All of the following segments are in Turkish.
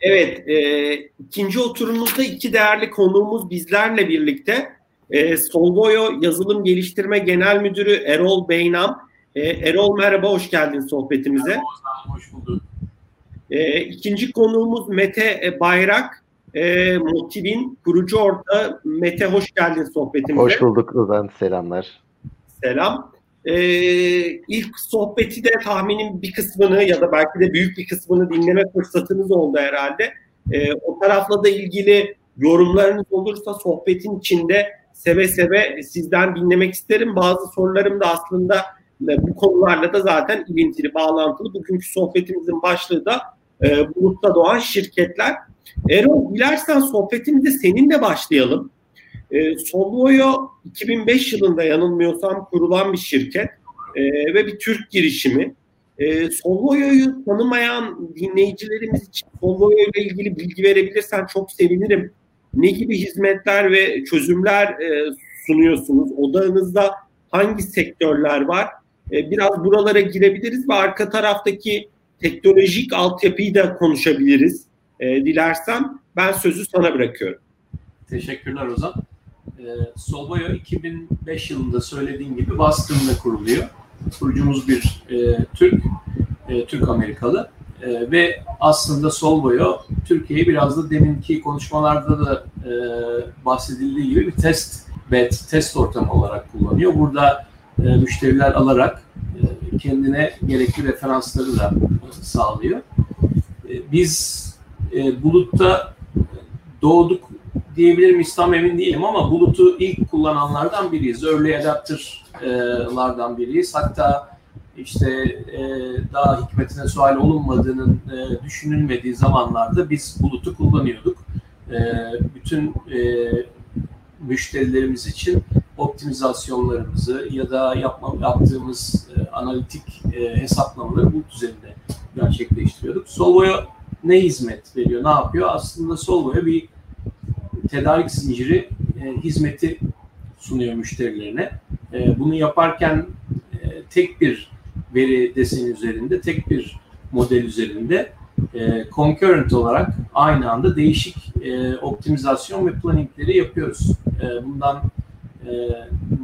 Evet, e, ikinci oturumumuzda iki değerli konuğumuz bizlerle birlikte. E, Solvoyo Yazılım Geliştirme Genel Müdürü Erol Beynam. E, Erol merhaba, hoş geldin sohbetimize. Merhaba, hoş bulduk. E, ikinci konuğumuz Mete Bayrak. E, Motiv'in kurucu orta Mete hoş geldin sohbetimize. Hoş bulduk Ozan, selamlar. Selam. Ee, ilk sohbeti de tahminin bir kısmını ya da belki de büyük bir kısmını dinleme fırsatınız oldu herhalde. Ee, o tarafla da ilgili yorumlarınız olursa sohbetin içinde seve seve sizden dinlemek isterim. Bazı sorularım da aslında e, bu konularla da zaten ilintili, bağlantılı. Bugünkü sohbetimizin başlığı da e, bulutta doğan şirketler. Erol, dilersen sohbetimize seninle başlayalım. E, Solvoyo 2005 yılında yanılmıyorsam kurulan bir şirket e, ve bir Türk girişimi. E, Solvoyo'yu tanımayan dinleyicilerimiz için Solvoyo ile ilgili bilgi verebilirsen çok sevinirim. Ne gibi hizmetler ve çözümler e, sunuyorsunuz? Odağınızda hangi sektörler var? E, biraz buralara girebiliriz ve arka taraftaki teknolojik altyapıyı da konuşabiliriz. E, dilersen ben sözü sana bırakıyorum. Teşekkürler Ozan. E, Solvayo 2005 yılında söylediğim gibi Boston'da kuruluyor. Kurucumuz bir e, Türk, e, Türk Amerikalı e, ve aslında Solvayo Türkiye'yi biraz da deminki konuşmalarda da e, bahsedildiği gibi bir test bed, test ortamı olarak kullanıyor. Burada e, müşteriler alarak e, kendine gerekli referansları da sağlıyor. E, biz e, bulutta doğduk diyebilir miyiz tam emin değilim ama bulutu ilk kullananlardan biriyiz. Early adapter'lardan biriyiz. Hatta işte e, daha hikmetine sual olunmadığının e, düşünülmediği zamanlarda biz bulutu kullanıyorduk. E, bütün e, müşterilerimiz için optimizasyonlarımızı ya da yapma, yaptığımız e, analitik e, hesaplamaları bulut üzerinde gerçekleştiriyorduk. Solvo'ya ne hizmet veriyor, ne yapıyor? Aslında Solvo'ya bir tedarik zinciri e, hizmeti sunuyor müşterilerine. E, bunu yaparken e, tek bir veri deseni üzerinde, tek bir model üzerinde e, concurrent olarak aynı anda değişik e, optimizasyon ve planningleri yapıyoruz. E, bundan e,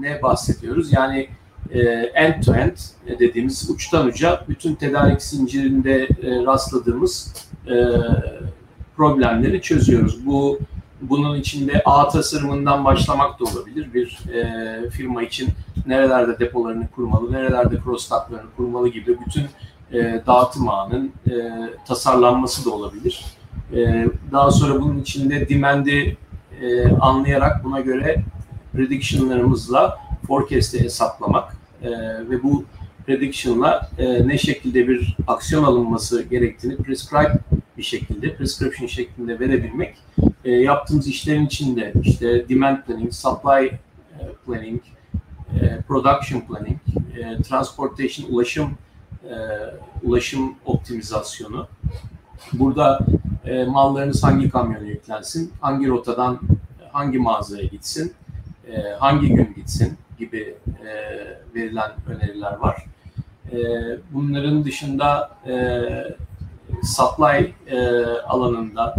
ne bahsediyoruz? Yani end to end dediğimiz uçtan uca bütün tedarik zincirinde e, rastladığımız e, problemleri çözüyoruz. Bu bunun içinde ağ tasarımından başlamak da olabilir. Bir e, firma için nerelerde depolarını kurmalı, nerelerde crosstalklarını kurmalı gibi bütün e, dağıtım ağının e, tasarlanması da olabilir. E, daha sonra bunun içinde demand'i e, anlayarak buna göre prediction'larımızla forecast'i hesaplamak e, ve bu prediction'la e, ne şekilde bir aksiyon alınması gerektiğini prescribe bir şekilde, prescription şeklinde verebilmek e, yaptığımız işlerin içinde işte demand planning, supply e, planning, e, production planning, e, transportation, ulaşım e, ulaşım optimizasyonu. Burada e, mallarınız hangi kamyona yüklensin, hangi rotadan hangi mağazaya gitsin, e, hangi gün gitsin gibi e, verilen öneriler var. E, bunların dışında e, supply e, alanında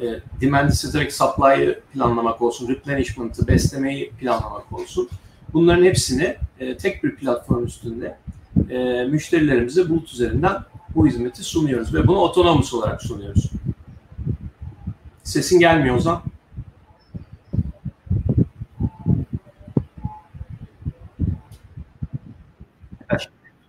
e, demand centric supply'ı planlamak olsun, replenishment'ı, beslemeyi planlamak olsun. Bunların hepsini e, tek bir platform üstünde e, müşterilerimize bulut üzerinden bu hizmeti sunuyoruz ve bunu otonomus olarak sunuyoruz. Sesin gelmiyor Ozan.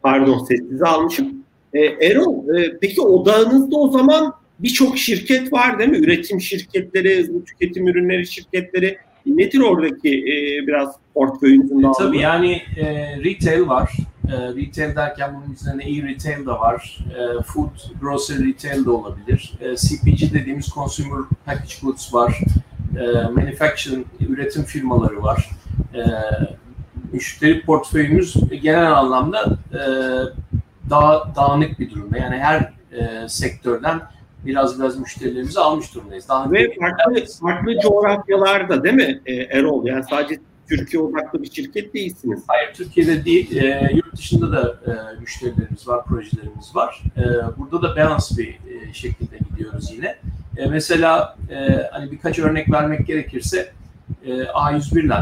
Pardon sessize almışım. E, Erol e, peki odağınızda o zaman birçok şirket var değil mi? Üretim şirketleri, hızlı tüketim ürünleri şirketleri. Nedir oradaki e, biraz portföyünüzün dağılımı? Tabii yani e, retail var. E, retail derken bunun üzerine e-retail de var. E, food, grocery retail de olabilir. E, CPG dediğimiz consumer package goods var. E, manufacturing, üretim firmaları var. E, müşteri portföyümüz genel anlamda e, daha dağınık bir durumda. Yani her e, sektörden biraz biraz müşterilerimizi almış durumdayız. Daha Ve farklı, farklı coğrafyalarda değil mi e, Erol? Yani sadece Türkiye odaklı bir şirket değilsiniz. Hayır, Türkiye'de değil. E, yurt dışında da e, müşterilerimiz var, projelerimiz var. E, burada da balance bir e, şekilde gidiyoruz yine. E, mesela e, hani birkaç örnek vermek gerekirse e, A101 ile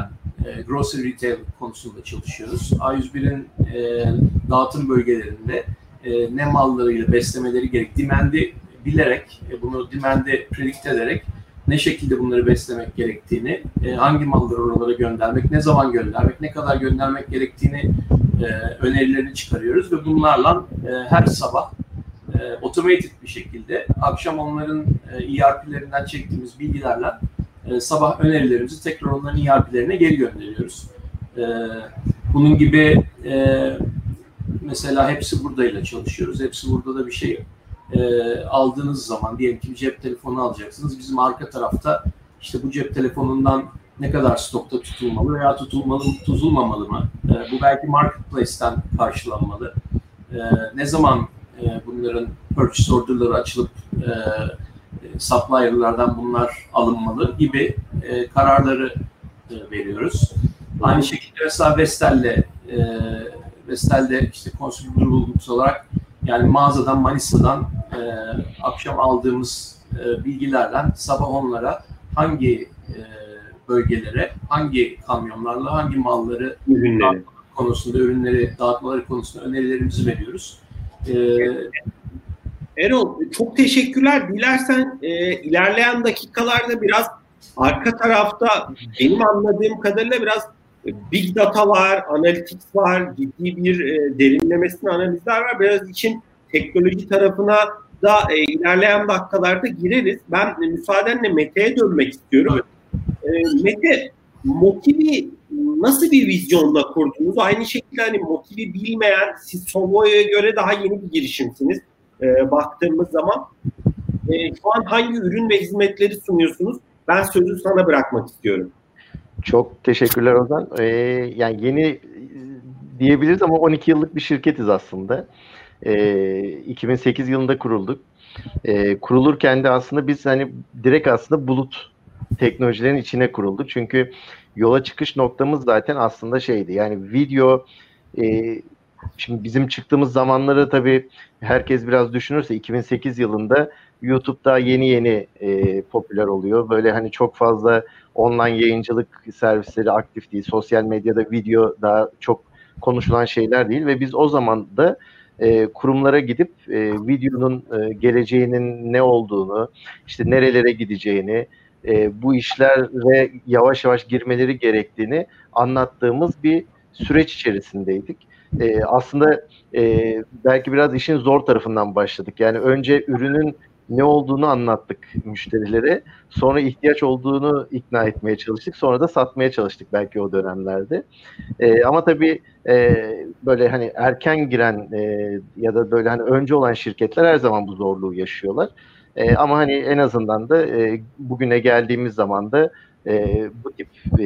e, grocery retail konusunda çalışıyoruz. A101'in e, dağıtım bölgelerinde e, ne mallarıyla beslemeleri gerek, dimendi bilerek, e, bunu dimendi predict ederek ne şekilde bunları beslemek gerektiğini, e, hangi malları oralara göndermek, ne zaman göndermek, ne kadar göndermek gerektiğini e, önerilerini çıkarıyoruz ve bunlarla e, her sabah e, automated bir şekilde akşam onların e, ERP'lerinden çektiğimiz bilgilerle e, sabah önerilerimizi tekrar onların ERP'lerine geri gönderiyoruz. E, bunun gibi e, mesela hepsi buradayla çalışıyoruz. Hepsi burada da bir şey e, aldığınız zaman diyelim ki bir cep telefonu alacaksınız. Bizim arka tarafta işte bu cep telefonundan ne kadar stokta tutulmalı veya tutulmalı tutulmamalı mı? E, bu belki marketplace'ten karşılanmalı. E, ne zaman e, bunların purchase order'ları açılıp e, supplier'lardan bunlar alınmalı gibi e, kararları e, veriyoruz. Aynı şekilde mesela Vestel'le e, Vestel'de işte consumer durables olarak yani mağazadan Manisa'dan e, akşam aldığımız e, bilgilerden sabah onlara hangi e, bölgelere, hangi kamyonlarla, hangi malları ürünleri konusunda, ürünleri dağıtmaları konusunda önerilerimizi veriyoruz. Ee, Erol çok teşekkürler. Dilersen e, ilerleyen dakikalarda biraz arka tarafta benim anladığım kadarıyla biraz big data var, analytics var, ciddi bir e, derinlemesine analizler var. Biraz için teknoloji tarafına da e, ilerleyen dakikalarda gireriz. Ben e, müsaadenle Mete'ye dönmek istiyorum. E, Mete, Motivi nasıl bir vizyonla kurdunuz? Aynı şekilde hani Motivi bilmeyen, siz Sovo'ya göre daha yeni bir girişimsiniz e, baktığımız zaman. E, şu an hangi ürün ve hizmetleri sunuyorsunuz? Ben sözü sana bırakmak istiyorum. Çok teşekkürler Ozan. Ee, yani yeni diyebiliriz ama 12 yıllık bir şirketiz aslında. Ee, 2008 yılında kurulduk. Ee, kurulurken de aslında biz hani direkt aslında bulut teknolojilerin içine kurulduk. Çünkü yola çıkış noktamız zaten aslında şeydi. Yani video e, şimdi bizim çıktığımız zamanları tabii herkes biraz düşünürse 2008 yılında YouTube daha yeni yeni e, popüler oluyor. Böyle hani çok fazla online yayıncılık servisleri aktif değil. Sosyal medyada video daha çok konuşulan şeyler değil ve biz o zaman da e, kurumlara gidip e, videonun e, geleceğinin ne olduğunu, işte nerelere gideceğini, e, bu işlere yavaş yavaş girmeleri gerektiğini anlattığımız bir süreç içerisindeydik. E, aslında e, belki biraz işin zor tarafından başladık. Yani önce ürünün ne olduğunu anlattık müşterilere. Sonra ihtiyaç olduğunu ikna etmeye çalıştık. Sonra da satmaya çalıştık belki o dönemlerde. E, ama tabii e, böyle hani erken giren e, ya da böyle hani önce olan şirketler her zaman bu zorluğu yaşıyorlar. E, ama hani en azından da e, bugüne geldiğimiz zaman da e, bu tip e,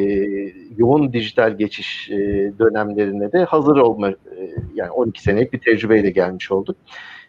yoğun dijital geçiş e, dönemlerine de hazır olma e, yani 12 senelik bir tecrübeyle gelmiş olduk.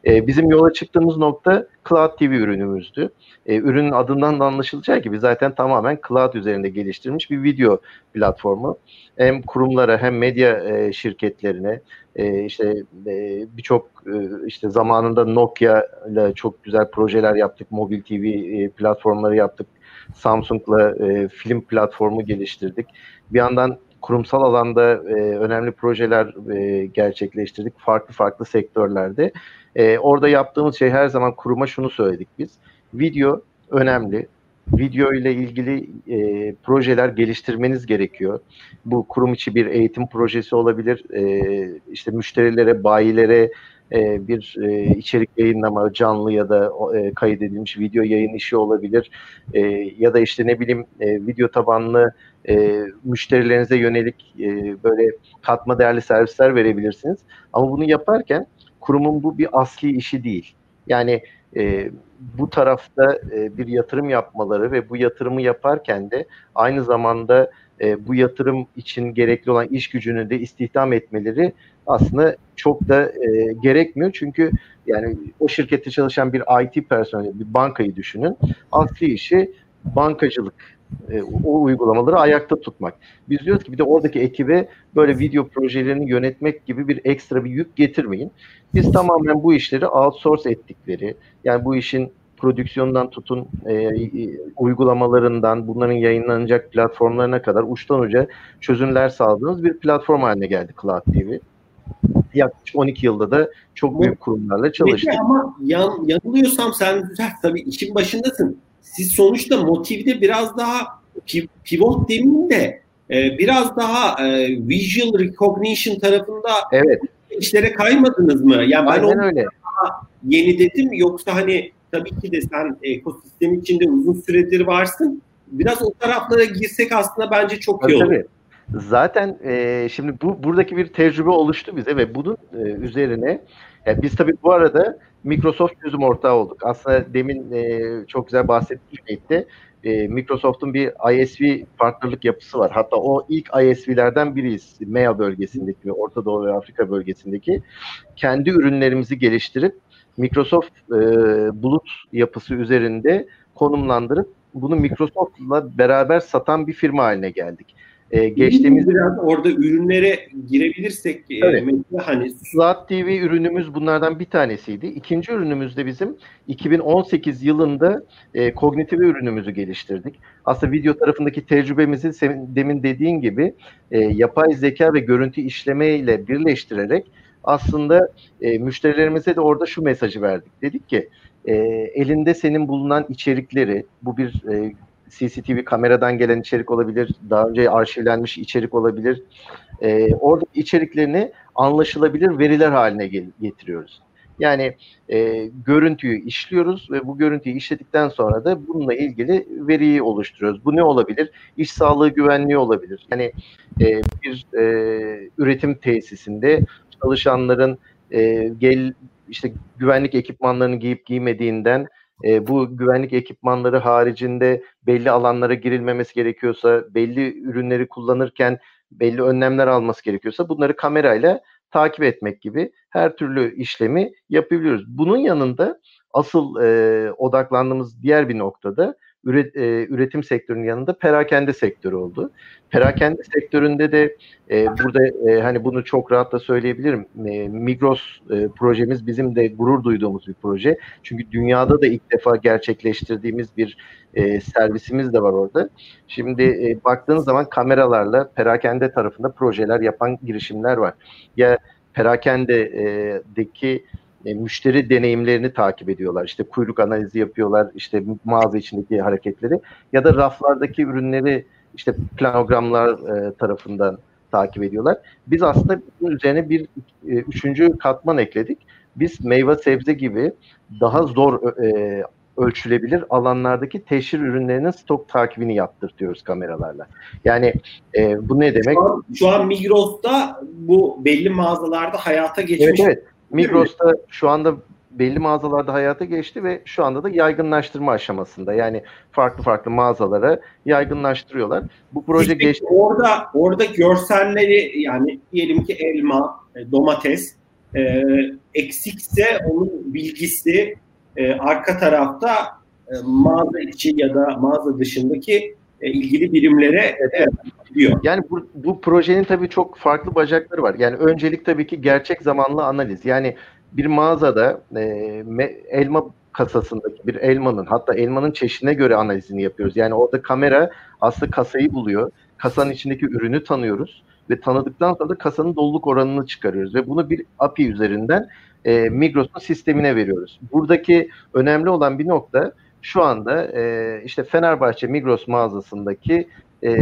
E, bizim yola çıktığımız nokta Cloud TV ürünümüzdü. E, ürünün adından da anlaşılacağı gibi zaten tamamen Cloud üzerinde geliştirilmiş bir video platformu. Hem kurumlara hem medya e, şirketlerine e, işte e, birçok e, işte zamanında Nokia ile çok güzel projeler yaptık. Mobil TV e, platformları yaptık. Samsung'la e, film platformu geliştirdik. Bir yandan kurumsal alanda e, önemli projeler e, gerçekleştirdik farklı farklı sektörlerde. E, orada yaptığımız şey her zaman kuruma şunu söyledik biz. Video önemli. Video ile ilgili e, projeler geliştirmeniz gerekiyor. Bu kurum içi bir eğitim projesi olabilir. E, işte müşterilere, bayilere e, bir e, içerik yayınlama, canlı ya da e, kaydedilmiş video yayın işi olabilir. E, ya da işte ne bileyim e, video tabanlı e, müşterilerinize yönelik e, böyle katma değerli servisler verebilirsiniz. Ama bunu yaparken kurumun bu bir asli işi değil. Yani e, bu tarafta e, bir yatırım yapmaları ve bu yatırımı yaparken de aynı zamanda e, bu yatırım için gerekli olan iş gücünü de istihdam etmeleri aslında çok da e, gerekmiyor. Çünkü yani o şirkette çalışan bir IT personeli, bir bankayı düşünün. Asli işi bankacılık e, o uygulamaları ayakta tutmak. Biz diyoruz ki bir de oradaki ekibe böyle video projelerini yönetmek gibi bir ekstra bir yük getirmeyin. Biz tamamen bu işleri outsource ettikleri, yani bu işin prodüksiyondan tutun e, uygulamalarından bunların yayınlanacak platformlarına kadar uçtan uca çözümler sağladığımız bir platform haline geldi Cloud TV. Yaklaşık 12 yılda da çok büyük kurumlarla çalıştık. Peki ama yan, yanılıyorsam sen tabii işin başındasın. Siz sonuçta motivde biraz daha pivot demeyeyim de e, biraz daha e, visual recognition tarafında evet. işlere kaymadınız mı? Yani ben Aynen öyle. yeni dedim yoksa hani tabii ki de sen ekosistem içinde uzun süredir varsın. Biraz o taraflara girsek aslında bence çok tabii, iyi olur. Tabii. Zaten e, şimdi bu buradaki bir tecrübe oluştu bize ve bunun e, üzerine yani biz tabii bu arada Microsoft çözüm ortağı olduk. Aslında demin e, çok güzel bahsettiğim de e, Microsoft'un bir ISV partnerlik yapısı var. Hatta o ilk ISV'lerden biriyiz. MEA bölgesindeki, Orta Doğu ve Afrika bölgesindeki. Kendi ürünlerimizi geliştirip Microsoft e, bulut yapısı üzerinde konumlandırıp bunu Microsoft'la beraber satan bir firma haline geldik. Ee, geçtiğimiz biraz orada ürünlere girebilirsek e, evet. mesela hani Zat TV ürünümüz bunlardan bir tanesiydi. İkinci ürünümüz de bizim 2018 yılında e, kognitif ürünümüzü geliştirdik. Aslında video tarafındaki tecrübemizi senin demin dediğin gibi e, yapay zeka ve görüntü işleme ile birleştirerek aslında e, müşterilerimize de orada şu mesajı verdik. Dedik ki e, elinde senin bulunan içerikleri bu bir e, CCTV kameradan gelen içerik olabilir, daha önce arşivlenmiş içerik olabilir. E, orada içeriklerini anlaşılabilir veriler haline getiriyoruz. Yani e, görüntüyü işliyoruz ve bu görüntüyü işledikten sonra da bununla ilgili veriyi oluşturuyoruz. Bu ne olabilir? İş sağlığı güvenliği olabilir. Yani e, bir e, üretim tesisinde çalışanların e, gel işte güvenlik ekipmanlarını giyip giymediğinden e, bu güvenlik ekipmanları haricinde belli alanlara girilmemesi gerekiyorsa, belli ürünleri kullanırken belli önlemler alması gerekiyorsa bunları kamerayla takip etmek gibi her türlü işlemi yapabiliyoruz. Bunun yanında asıl e, odaklandığımız diğer bir noktada üret, e, üretim sektörünün yanında perakende sektörü oldu. Perakende sektöründe de e, burada e, hani bunu çok rahatla söyleyebilirim. E, Migros e, projemiz bizim de gurur duyduğumuz bir proje. Çünkü dünyada da ilk defa gerçekleştirdiğimiz bir e, servisimiz de var orada. Şimdi e, baktığınız zaman kameralarla perakende tarafında projeler yapan girişimler var. Ya perakendedeki e, müşteri deneyimlerini takip ediyorlar. İşte kuyruk analizi yapıyorlar, işte mağaza içindeki hareketleri ya da raflardaki ürünleri işte planogramlar e, tarafından takip ediyorlar. Biz aslında bunun üzerine bir e, üçüncü katman ekledik. Biz meyve sebze gibi daha zor e, ölçülebilir alanlardaki teşhir ürünlerinin stok takibini yaptırtıyoruz kameralarla. Yani e, bu ne demek? Şu an, şu an Migros'ta bu belli mağazalarda hayata geçmiş. Evet, evet. Migros'ta şu anda belli mağazalarda hayata geçti ve şu anda da yaygınlaştırma aşamasında. Yani farklı farklı mağazalara yaygınlaştırıyorlar. Bu proje işte geçti. Orada orada görselleri yani diyelim ki elma, e, domates e, eksikse onun bilgisi e, arka tarafta e, mağaza içi ya da mağaza dışındaki ilgili birimlere diyor. Yani bu, bu projenin tabii çok farklı bacakları var. Yani öncelik tabii ki gerçek zamanlı analiz. Yani bir mağazada e, elma kasasındaki bir elmanın hatta elmanın çeşidine göre analizini yapıyoruz. Yani orada kamera aslında kasayı buluyor. Kasanın içindeki ürünü tanıyoruz ve tanıdıktan sonra da kasanın doluluk oranını çıkarıyoruz ve bunu bir API üzerinden e, Migros'un sistemine veriyoruz. Buradaki önemli olan bir nokta şu anda e, işte Fenerbahçe Migros mağazasındaki e,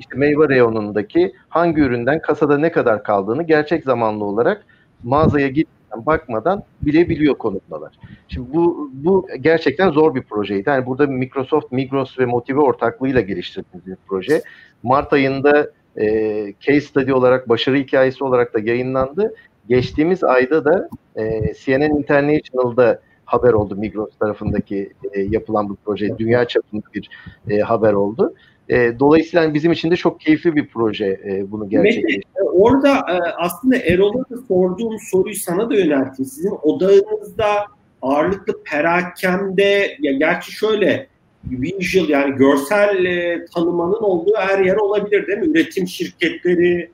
işte meyve reyonundaki hangi üründen kasada ne kadar kaldığını gerçek zamanlı olarak mağazaya gitmeden bakmadan bilebiliyor konutmalar. Şimdi bu bu gerçekten zor bir projeydi. Yani burada Microsoft, Migros ve Motive ortaklığıyla geliştirdiğimiz bir proje. Mart ayında e, case study olarak, başarı hikayesi olarak da yayınlandı. Geçtiğimiz ayda da e, CNN International'da haber oldu Migros tarafındaki e, yapılan bu proje. Dünya çapında bir e, haber oldu. E, dolayısıyla bizim için de çok keyifli bir proje e, bunu gerçekleştirmek. Orada e, aslında Erol'a da sorduğum soruyu sana da yönelteyim. Sizin odağınızda ağırlıklı perakende, ya gerçi şöyle visual yani görsel e, tanımanın olduğu her yer olabilir değil mi? Üretim şirketleri,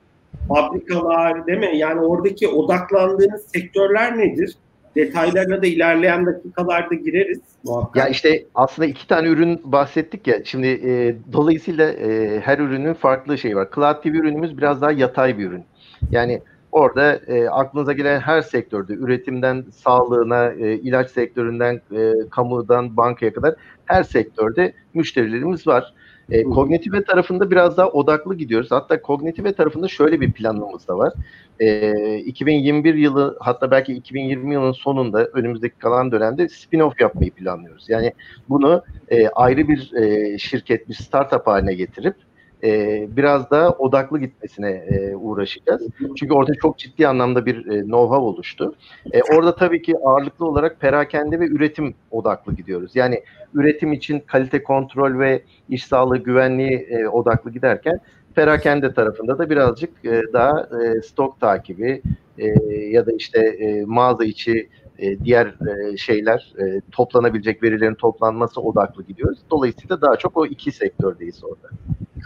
fabrikalar değil mi? Yani oradaki odaklandığınız sektörler nedir? Detaylarına da ilerleyen dakikalarda gireriz. Muhakkak. Ya işte aslında iki tane ürün bahsettik ya. Şimdi e, dolayısıyla e, her ürünün farklı şeyi var. Cloud TV ürünümüz biraz daha yatay bir ürün. Yani orada e, aklınıza gelen her sektörde üretimden sağlığına, e, ilaç sektöründen, e, kamudan bankaya kadar her sektörde müşterilerimiz var. E, kognitive tarafında biraz daha odaklı gidiyoruz. Hatta kognitive tarafında şöyle bir planımız da var. E, 2021 yılı hatta belki 2020 yılının sonunda önümüzdeki kalan dönemde spin-off yapmayı planlıyoruz. Yani bunu e, ayrı bir e, şirket, bir startup haline getirip e, biraz daha odaklı gitmesine e, uğraşacağız. Çünkü orada çok ciddi anlamda bir e, know-how oluştu. E, orada tabii ki ağırlıklı olarak perakende ve üretim odaklı gidiyoruz. Yani üretim için kalite kontrol ve iş sağlığı güvenliği e, odaklı giderken perakende tarafında da birazcık e, daha e, stok takibi e, ya da işte e, mağaza içi e, diğer e, şeyler e, toplanabilecek verilerin toplanması odaklı gidiyoruz. Dolayısıyla daha çok o iki sektördeyiz orada.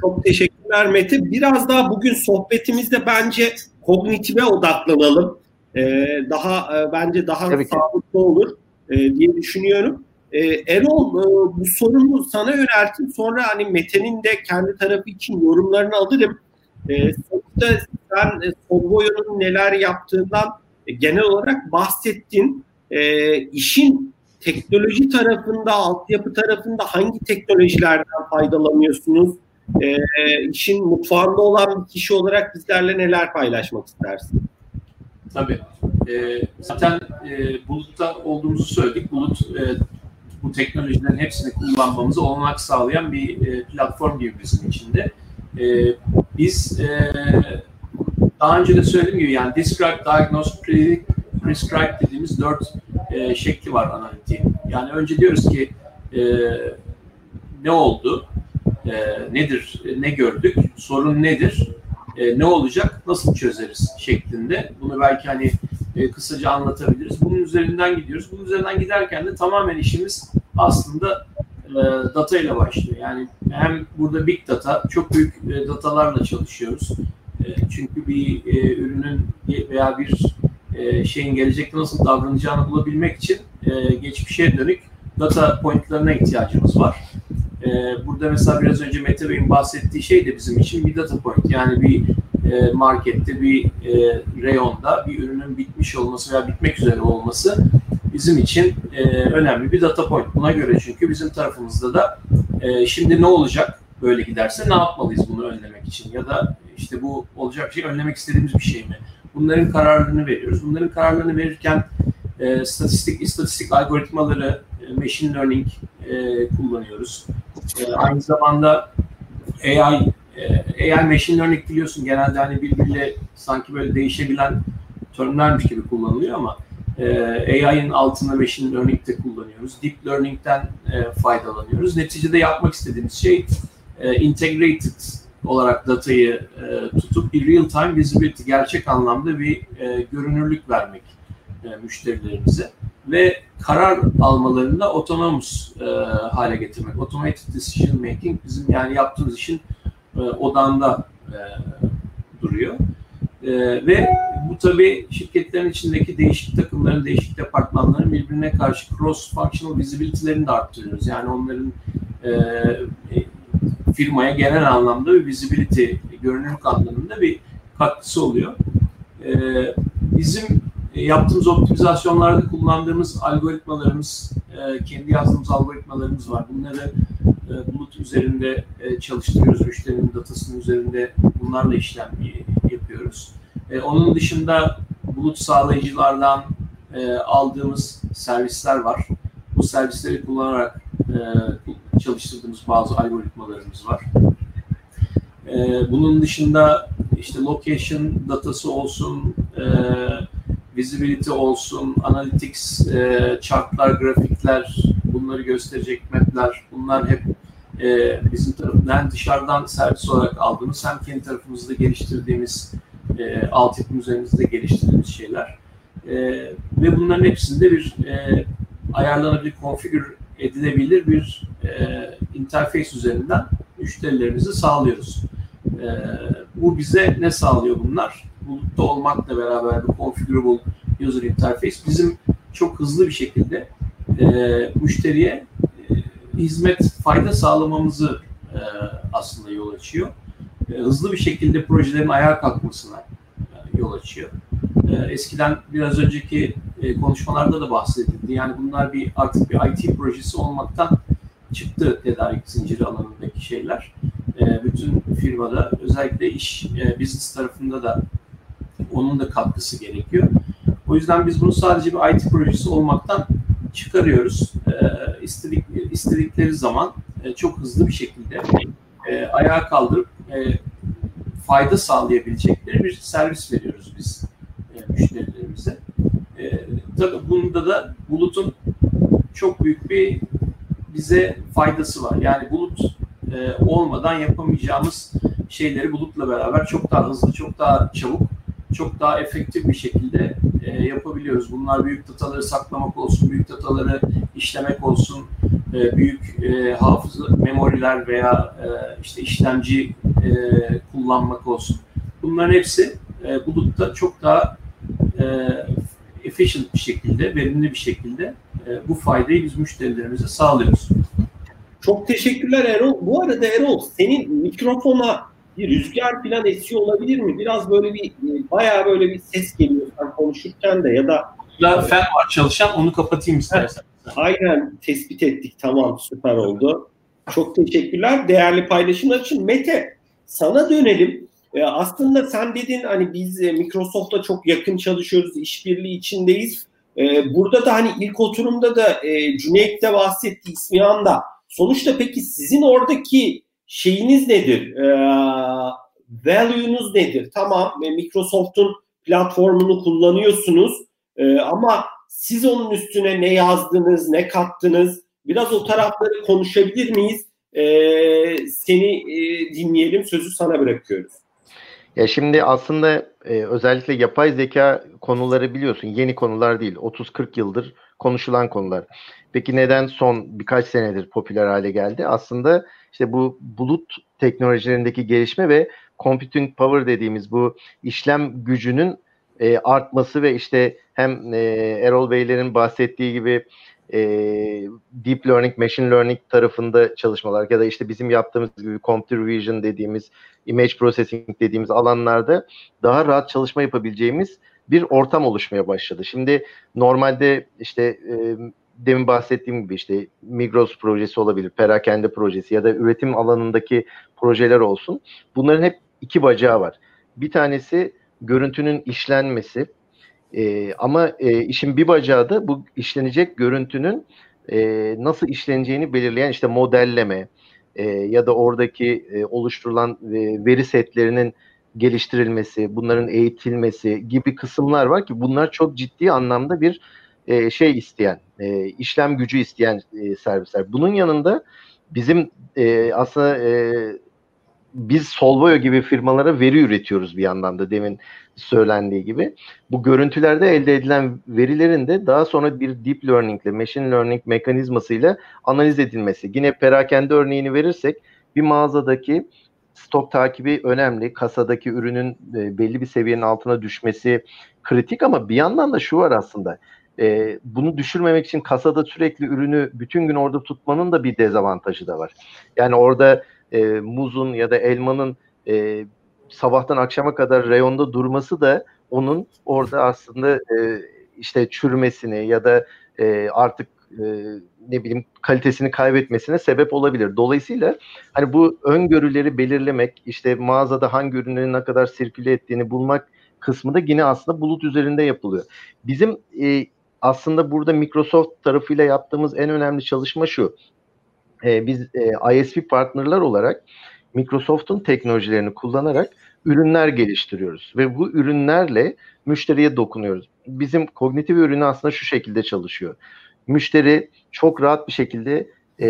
Çok teşekkürler Mete. Biraz daha bugün sohbetimizde bence kognitive odaklanalım. Ee, daha e, bence daha Tabii sağlıklı ki. olur e, diye düşünüyorum. E, Erol e, bu sorunu sana yönelttim. Sonra hani Mete'nin de kendi tarafı için yorumlarını alırım. E, sonuçta sen e, Solvoyo'nun neler yaptığından e, genel olarak bahsettin. E, işin teknoloji tarafında, altyapı tarafında hangi teknolojilerden faydalanıyorsunuz? E, işin mutfağında olan bir kişi olarak bizlerle neler paylaşmak istersin? Tabii. E, zaten e, bulutta olduğumuzu söyledik. Bulut e, bu teknolojilerin hepsini kullanmamızı olanak sağlayan bir e, platform gibi bizim için de. E, biz e, daha önce de söylediğim gibi yani describe, diagnose, predict, prescribe dediğimiz dört e, şekli var analitiğin. Yani önce diyoruz ki e, ne oldu? E, nedir, ne gördük, sorun nedir, e, ne olacak, nasıl çözeriz şeklinde. Bunu belki hani e, kısaca anlatabiliriz. Bunun üzerinden gidiyoruz. Bunun üzerinden giderken de tamamen işimiz aslında e, data ile başlıyor. Yani hem burada big data, çok büyük e, datalarla çalışıyoruz. E, çünkü bir e, ürünün veya bir e, şeyin gelecekte nasıl davranacağını bulabilmek için e, geçmişe dönük data pointlarına ihtiyacımız var. E, burada mesela biraz önce Mete Bey'in bahsettiği şey de bizim için bir data point. Yani bir e, markette, bir e, reyonda bir ürünün bitmiş olması veya bitmek üzere olması bizim için e, önemli bir data point. Buna göre çünkü bizim tarafımızda da e, şimdi ne olacak böyle giderse ne yapmalıyız bunu önlemek için ya da işte bu olacak şey önlemek istediğimiz bir şey mi? Bunların kararlarını veriyoruz. Bunların kararlarını verirken e, statistik istatistik algoritmaları, e, machine learning e, kullanıyoruz. E, aynı zamanda AI e, AI machine learning biliyorsun genelde hani birbiriyle sanki böyle değişebilen terimlermiş gibi kullanılıyor ama e, AI'ın altında machine learning kullanıyoruz. Deep learning'den e, faydalanıyoruz. Neticede yapmak istediğimiz şey e, integrated olarak datayı e, tutup bir real time visibility gerçek anlamda bir e, görünürlük vermek e, müşterilerimize ve karar almalarında otonomus e, hale getirmek. Automated decision making bizim yani yaptığımız işin e, odağında e, duruyor. E, ve bu tabi şirketlerin içindeki değişik takımların, değişik departmanların birbirine karşı cross functional visibility'lerini de arttırıyoruz. Yani onların e, firmaya genel anlamda bir visibility, görünürlük anlamında bir katkısı oluyor. E, bizim e, yaptığımız optimizasyonlarda kullandığımız algoritmalarımız, e, kendi yazdığımız algoritmalarımız var. Bunları e, bulut üzerinde çalıştırıyoruz. Müşterinin datasının üzerinde bunlarla işlem yapıyoruz. Onun dışında bulut sağlayıcılardan aldığımız servisler var. Bu servisleri kullanarak çalıştırdığımız bazı algoritmalarımız var. Bunun dışında işte location datası olsun, visibility olsun, analytics, e, chartlar, grafikler, bunları gösterecek mapler, bunlar hep e, bizim tarafından dışarıdan servis olarak aldığımız hem kendi tarafımızda geliştirdiğimiz e, altyapı üzerimizde geliştirdiğimiz şeyler. E, ve bunların hepsinde bir e, ayarlanabilir, konfigür edilebilir bir e, interface üzerinden müşterilerimizi sağlıyoruz. E, bu bize ne sağlıyor bunlar? Bulutta olmakla beraber bu configurable user interface bizim çok hızlı bir şekilde e, müşteriye e, hizmet, fayda sağlamamızı e, aslında yol açıyor. E, hızlı bir şekilde projelerin ayağa kalkmasına e, yol açıyor. E, eskiden biraz önceki e, konuşmalarda da bahsedildi. Yani bunlar bir artık bir IT projesi olmaktan çıktı tedarik zinciri alanındaki şeyler. E, bütün firmada özellikle iş e, business tarafında da onun da katkısı gerekiyor. O yüzden biz bunu sadece bir IT projesi olmaktan çıkarıyoruz. E, istedik, istedikleri zaman e, çok hızlı bir şekilde e, ayağa kaldırıp e, fayda sağlayabilecekleri bir servis veriyoruz biz müşterilerimize. Tabii bunda da bulutun çok büyük bir bize faydası var. Yani bulut olmadan yapamayacağımız şeyleri bulutla beraber çok daha hızlı, çok daha çabuk, çok daha efektif bir şekilde e, yapabiliyoruz. Bunlar büyük dataları saklamak olsun, büyük dataları işlemek olsun, e, büyük e, hafıza, memoriler veya e, işte işlemci e, kullanmak olsun. Bunların hepsi e, bulutta çok daha e, efficient bir şekilde, verimli bir şekilde e, bu faydayı biz müşterilerimize sağlıyoruz. Çok teşekkürler Erol. Bu arada Erol senin mikrofona bir rüzgar falan esiyor olabilir mi? Biraz böyle bir bayağı böyle bir ses geliyor sen konuşurken de ya da ya fen var çalışan onu kapatayım istersen. Aynen tespit ettik tamam süper oldu. Çok teşekkürler değerli paylaşımlar için. Mete sana dönelim. Ee, aslında sen dedin hani biz e, Microsoft'la çok yakın çalışıyoruz, işbirliği içindeyiz. Ee, burada da hani ilk oturumda da e, Cüneyt de bahsetti, İsmihan da. Sonuçta peki sizin oradaki şeyiniz nedir? Ee, value'nuz nedir? Tamam Microsoft'un platformunu kullanıyorsunuz ee, ama siz onun üstüne ne yazdınız, ne kattınız? Biraz o tarafları konuşabilir miyiz? Ee, seni e, dinleyelim, sözü sana bırakıyoruz. Ya şimdi aslında e, özellikle yapay zeka konuları biliyorsun yeni konular değil. 30-40 yıldır konuşulan konular. Peki neden son birkaç senedir popüler hale geldi? Aslında işte bu bulut teknolojilerindeki gelişme ve computing power dediğimiz bu işlem gücünün e, artması ve işte hem e, Erol Beylerin bahsettiği gibi e, deep learning, machine learning tarafında çalışmalar ya da işte bizim yaptığımız gibi computer vision dediğimiz, image processing dediğimiz alanlarda daha rahat çalışma yapabileceğimiz bir ortam oluşmaya başladı. Şimdi normalde işte e, demin bahsettiğim gibi işte Migros projesi olabilir, perakende projesi ya da üretim alanındaki projeler olsun. Bunların hep iki bacağı var. Bir tanesi görüntünün işlenmesi, e, ama e, işin bir bacağı da bu işlenecek görüntünün e, nasıl işleneceğini belirleyen işte modelleme e, ya da oradaki e, oluşturulan e, veri setlerinin geliştirilmesi, bunların eğitilmesi gibi kısımlar var ki bunlar çok ciddi anlamda bir e, şey isteyen, e, işlem gücü isteyen e, servisler. Bunun yanında bizim e, aslında e, biz Solvayo gibi firmalara veri üretiyoruz bir yandan da demin söylendiği gibi. Bu görüntülerde elde edilen verilerin de daha sonra bir deep learning ile machine learning mekanizmasıyla analiz edilmesi. Yine perakende örneğini verirsek bir mağazadaki stok takibi önemli. Kasadaki ürünün e, belli bir seviyenin altına düşmesi kritik ama bir yandan da şu var aslında. E, bunu düşürmemek için kasada sürekli ürünü bütün gün orada tutmanın da bir dezavantajı da var. Yani orada e, muzun ya da elmanın e, sabahtan akşama kadar reyonda durması da onun orada aslında e, işte çürümesini ya da e, artık e, ne bileyim kalitesini kaybetmesine sebep olabilir. Dolayısıyla hani bu öngörüleri belirlemek, işte mağazada hangi ürünlerin ne kadar sirküle ettiğini bulmak kısmı da yine aslında bulut üzerinde yapılıyor. Bizim e, aslında burada Microsoft tarafıyla yaptığımız en önemli çalışma şu. E, biz e, ISP partnerler olarak Microsoft'un teknolojilerini kullanarak ürünler geliştiriyoruz ve bu ürünlerle müşteriye dokunuyoruz. Bizim kognitif ürünü aslında şu şekilde çalışıyor. Müşteri çok rahat bir şekilde e,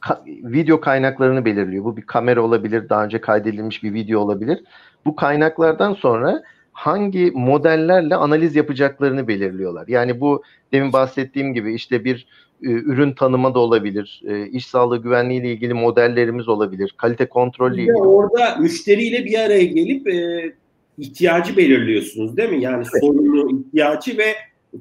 ka- video kaynaklarını belirliyor. Bu bir kamera olabilir, daha önce kaydedilmiş bir video olabilir. Bu kaynaklardan sonra hangi modellerle analiz yapacaklarını belirliyorlar. Yani bu demin bahsettiğim gibi işte bir e, ürün tanıma da olabilir, e, iş sağlığı güvenliği ile ilgili modellerimiz olabilir, kalite kontrol ile ilgili. Orada müşteriyle bir araya gelip e, ihtiyacı belirliyorsunuz değil mi? Yani evet. sorunu, ihtiyacı ve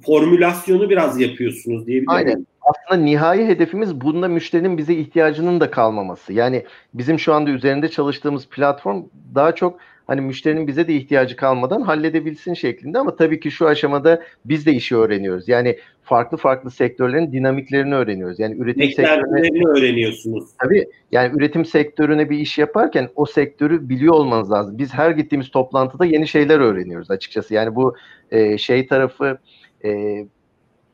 formülasyonu biraz yapıyorsunuz diyebilirim. Aynen. Aslında nihai hedefimiz bunda müşterinin bize ihtiyacının da kalmaması. Yani bizim şu anda üzerinde çalıştığımız platform daha çok hani müşterinin bize de ihtiyacı kalmadan halledebilsin şeklinde ama tabii ki şu aşamada biz de işi öğreniyoruz. Yani farklı farklı sektörlerin dinamiklerini öğreniyoruz. Yani üretim sektörüne öğreniyorsunuz. Tabii yani üretim sektörüne bir iş yaparken o sektörü biliyor olmanız lazım. Biz her gittiğimiz toplantıda yeni şeyler öğreniyoruz açıkçası. Yani bu e, şey tarafı e,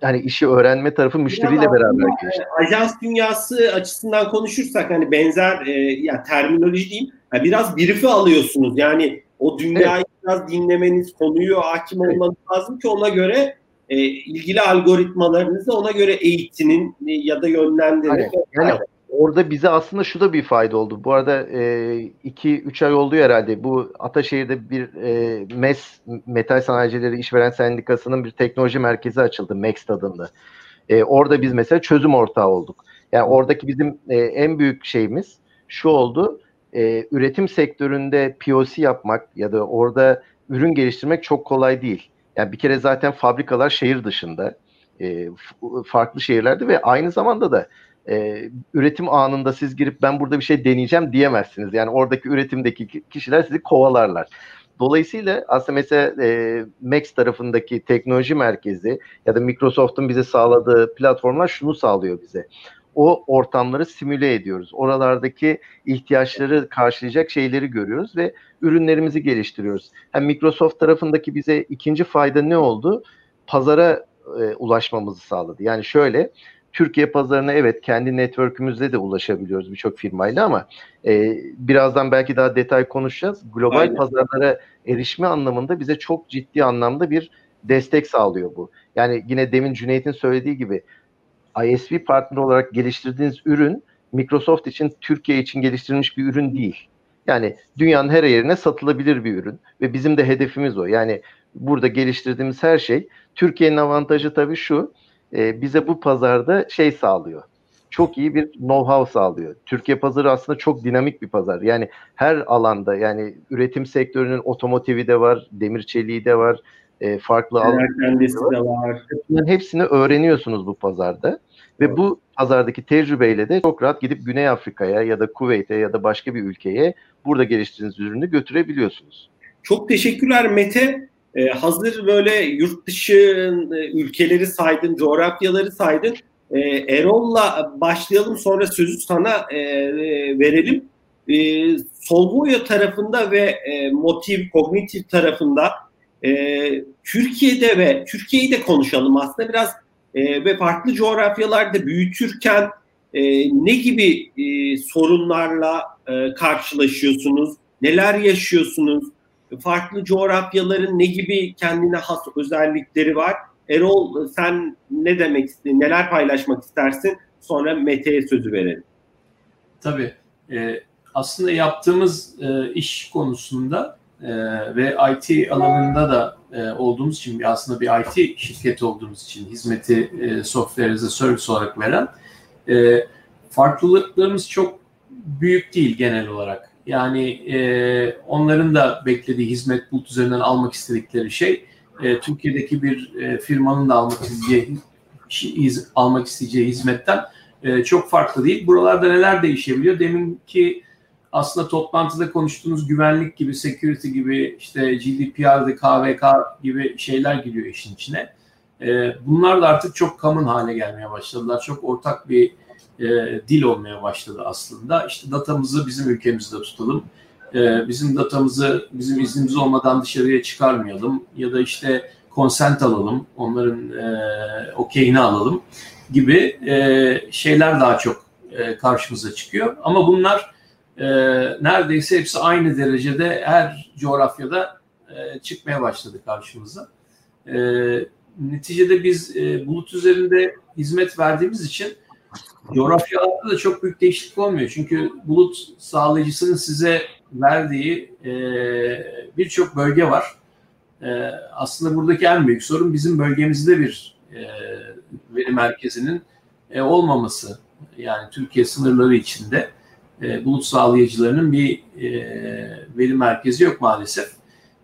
hani işi öğrenme tarafı müşteriyle Biraz beraber geçti. Ajans dünyası açısından konuşursak hani benzer e, yani terminoloji diyeyim yani biraz brief'i alıyorsunuz. Yani o dünyayı evet. biraz dinlemeniz, konuyu hakim evet. olmanız lazım ki ona göre e, ilgili algoritmalarınızı ona göre eğitinin e, ya da yönlendirin. Yani, yani orada bize aslında şu da bir fayda oldu. Bu arada 2-3 e, ay oldu herhalde. Bu Ataşehir'de bir e, MES, Metal Sanayicileri İşveren Sendikası'nın bir teknoloji merkezi açıldı MEX adında. E, orada biz mesela çözüm ortağı olduk. Yani oradaki bizim e, en büyük şeyimiz şu oldu. E, üretim sektöründe POC yapmak ya da orada ürün geliştirmek çok kolay değil. Yani bir kere zaten fabrikalar şehir dışında, e, farklı şehirlerde ve aynı zamanda da e, üretim anında siz girip ben burada bir şey deneyeceğim diyemezsiniz. Yani oradaki üretimdeki kişiler sizi kovalarlar. Dolayısıyla aslında mesela e, Max tarafındaki teknoloji merkezi ya da Microsoft'un bize sağladığı platformlar şunu sağlıyor bize. O ortamları simüle ediyoruz. Oralardaki ihtiyaçları karşılayacak şeyleri görüyoruz ve ürünlerimizi geliştiriyoruz. Hem Microsoft tarafındaki bize ikinci fayda ne oldu? Pazara e, ulaşmamızı sağladı. Yani şöyle Türkiye pazarına evet kendi network'ümüzde de ulaşabiliyoruz birçok firmayla ama e, birazdan belki daha detay konuşacağız. Global Aynen. pazarlara erişme anlamında bize çok ciddi anlamda bir destek sağlıyor bu. Yani yine demin Cüneyt'in söylediği gibi ISV partner olarak geliştirdiğiniz ürün Microsoft için Türkiye için geliştirilmiş bir ürün değil. Yani dünyanın her yerine satılabilir bir ürün ve bizim de hedefimiz o. Yani burada geliştirdiğimiz her şey Türkiye'nin avantajı tabii şu e, bize bu pazarda şey sağlıyor. Çok iyi bir know-how sağlıyor. Türkiye pazarı aslında çok dinamik bir pazar. Yani her alanda yani üretim sektörünün otomotivi de var, demir çeliği de var, e, farklı alanlar de var. Bunların hepsini öğreniyorsunuz bu pazarda. Ve evet. bu pazardaki tecrübeyle de çok rahat gidip Güney Afrika'ya ya da Kuveyt'e ya da başka bir ülkeye burada geliştirdiğiniz ürünü götürebiliyorsunuz. Çok teşekkürler Mete. Ee, hazır böyle yurt dışı e, ülkeleri saydın, coğrafyaları saydın. Ee, Erol'la başlayalım sonra sözü sana e, e verelim. E, Solvoya tarafında ve e, motiv, kognitif tarafında e, Türkiye'de ve Türkiye'yi de konuşalım aslında biraz e, ve farklı coğrafyalarda büyütürken e, ne gibi e, sorunlarla e, karşılaşıyorsunuz, neler yaşıyorsunuz, farklı coğrafyaların ne gibi kendine has özellikleri var? Erol sen ne demek istiyorsun, neler paylaşmak istersin? Sonra Mete'ye sözü verelim. Tabii. E, aslında yaptığımız e, iş konusunda e, ve IT alanında da e, olduğumuz için aslında bir IT şirketi olduğumuz için hizmeti e, software as a service olarak veren e, farklılıklarımız çok büyük değil genel olarak. Yani e, onların da beklediği hizmet bulut üzerinden almak istedikleri şey e, Türkiye'deki bir e, firmanın da almak isteyeceği iz, almak isteyeceği hizmetten e, çok farklı değil. Buralarda neler değişebiliyor? Deminki aslında toplantıda konuştuğunuz güvenlik gibi, security gibi, işte GDPR'da KVK gibi şeyler giriyor işin içine. E, bunlar da artık çok common hale gelmeye başladılar. Çok ortak bir e, dil olmaya başladı aslında. İşte datamızı bizim ülkemizde tutalım. E, bizim datamızı bizim iznimiz olmadan dışarıya çıkarmayalım. Ya da işte consent alalım, onların e, okeyini alalım gibi e, şeyler daha çok e, karşımıza çıkıyor. Ama bunlar e, neredeyse hepsi aynı derecede her coğrafyada e, çıkmaya başladı karşımıza. E, neticede biz e, bulut üzerinde hizmet verdiğimiz için coğrafyalarda da çok büyük değişiklik olmuyor. Çünkü bulut sağlayıcısının size verdiği e, birçok bölge var. E, aslında buradaki en büyük sorun bizim bölgemizde bir e, veri merkezinin e, olmaması. Yani Türkiye sınırları içinde e, bulut sağlayıcılarının bir e, veri merkezi yok maalesef.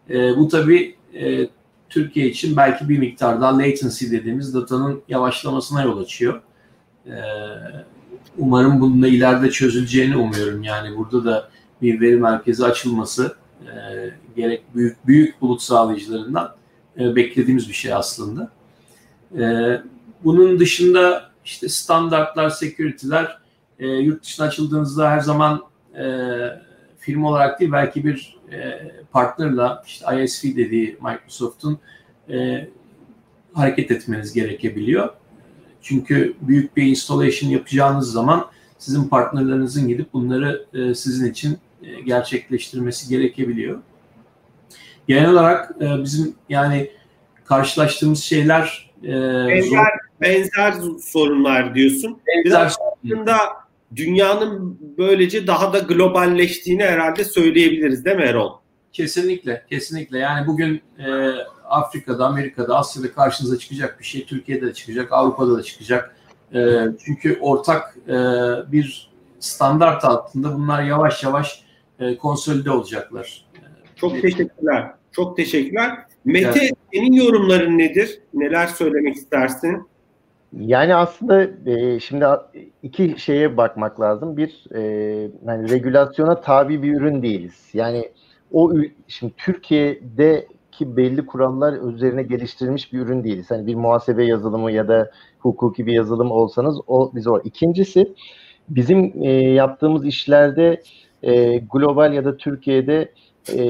E, bu tabii e, Türkiye için belki bir miktar daha latency dediğimiz datanın yavaşlamasına yol açıyor. E, umarım bunun ileride çözüleceğini umuyorum. Yani burada da bir veri merkezi açılması e, gerek büyük büyük bulut sağlayıcılarından e, beklediğimiz bir şey aslında. E, bunun dışında işte standartlar, security'ler yurt dışına açıldığınızda her zaman e, firma olarak değil belki bir e, partnerla işte ISV dediği Microsoft'un hareket etmeniz gerekebiliyor. Çünkü büyük bir installation yapacağınız zaman sizin partnerlerinizin gidip bunları e, sizin için e, gerçekleştirmesi gerekebiliyor. Genel olarak e, bizim yani karşılaştığımız şeyler e, benzer, zor. benzer sorunlar diyorsun. Benzer Biraz aslında dünyanın böylece daha da globalleştiğini herhalde söyleyebiliriz değil mi Erol? Kesinlikle, kesinlikle. Yani bugün e, Afrika'da, Amerika'da, Asya'da karşınıza çıkacak bir şey Türkiye'de de çıkacak, Avrupa'da da çıkacak. E, çünkü ortak e, bir standart altında bunlar yavaş yavaş e, konsolide olacaklar. Çok teşekkürler. Çok teşekkürler. Mete evet. senin yorumların nedir? Neler söylemek istersin? Yani aslında e, şimdi iki şeye bakmak lazım. Bir, e, yani regülasyona tabi bir ürün değiliz. Yani o şimdi Türkiye'deki belli kurallar üzerine geliştirilmiş bir ürün değiliz. Hani bir muhasebe yazılımı ya da hukuki bir yazılım olsanız o biz o. İkincisi bizim e, yaptığımız işlerde e, global ya da Türkiye'de e,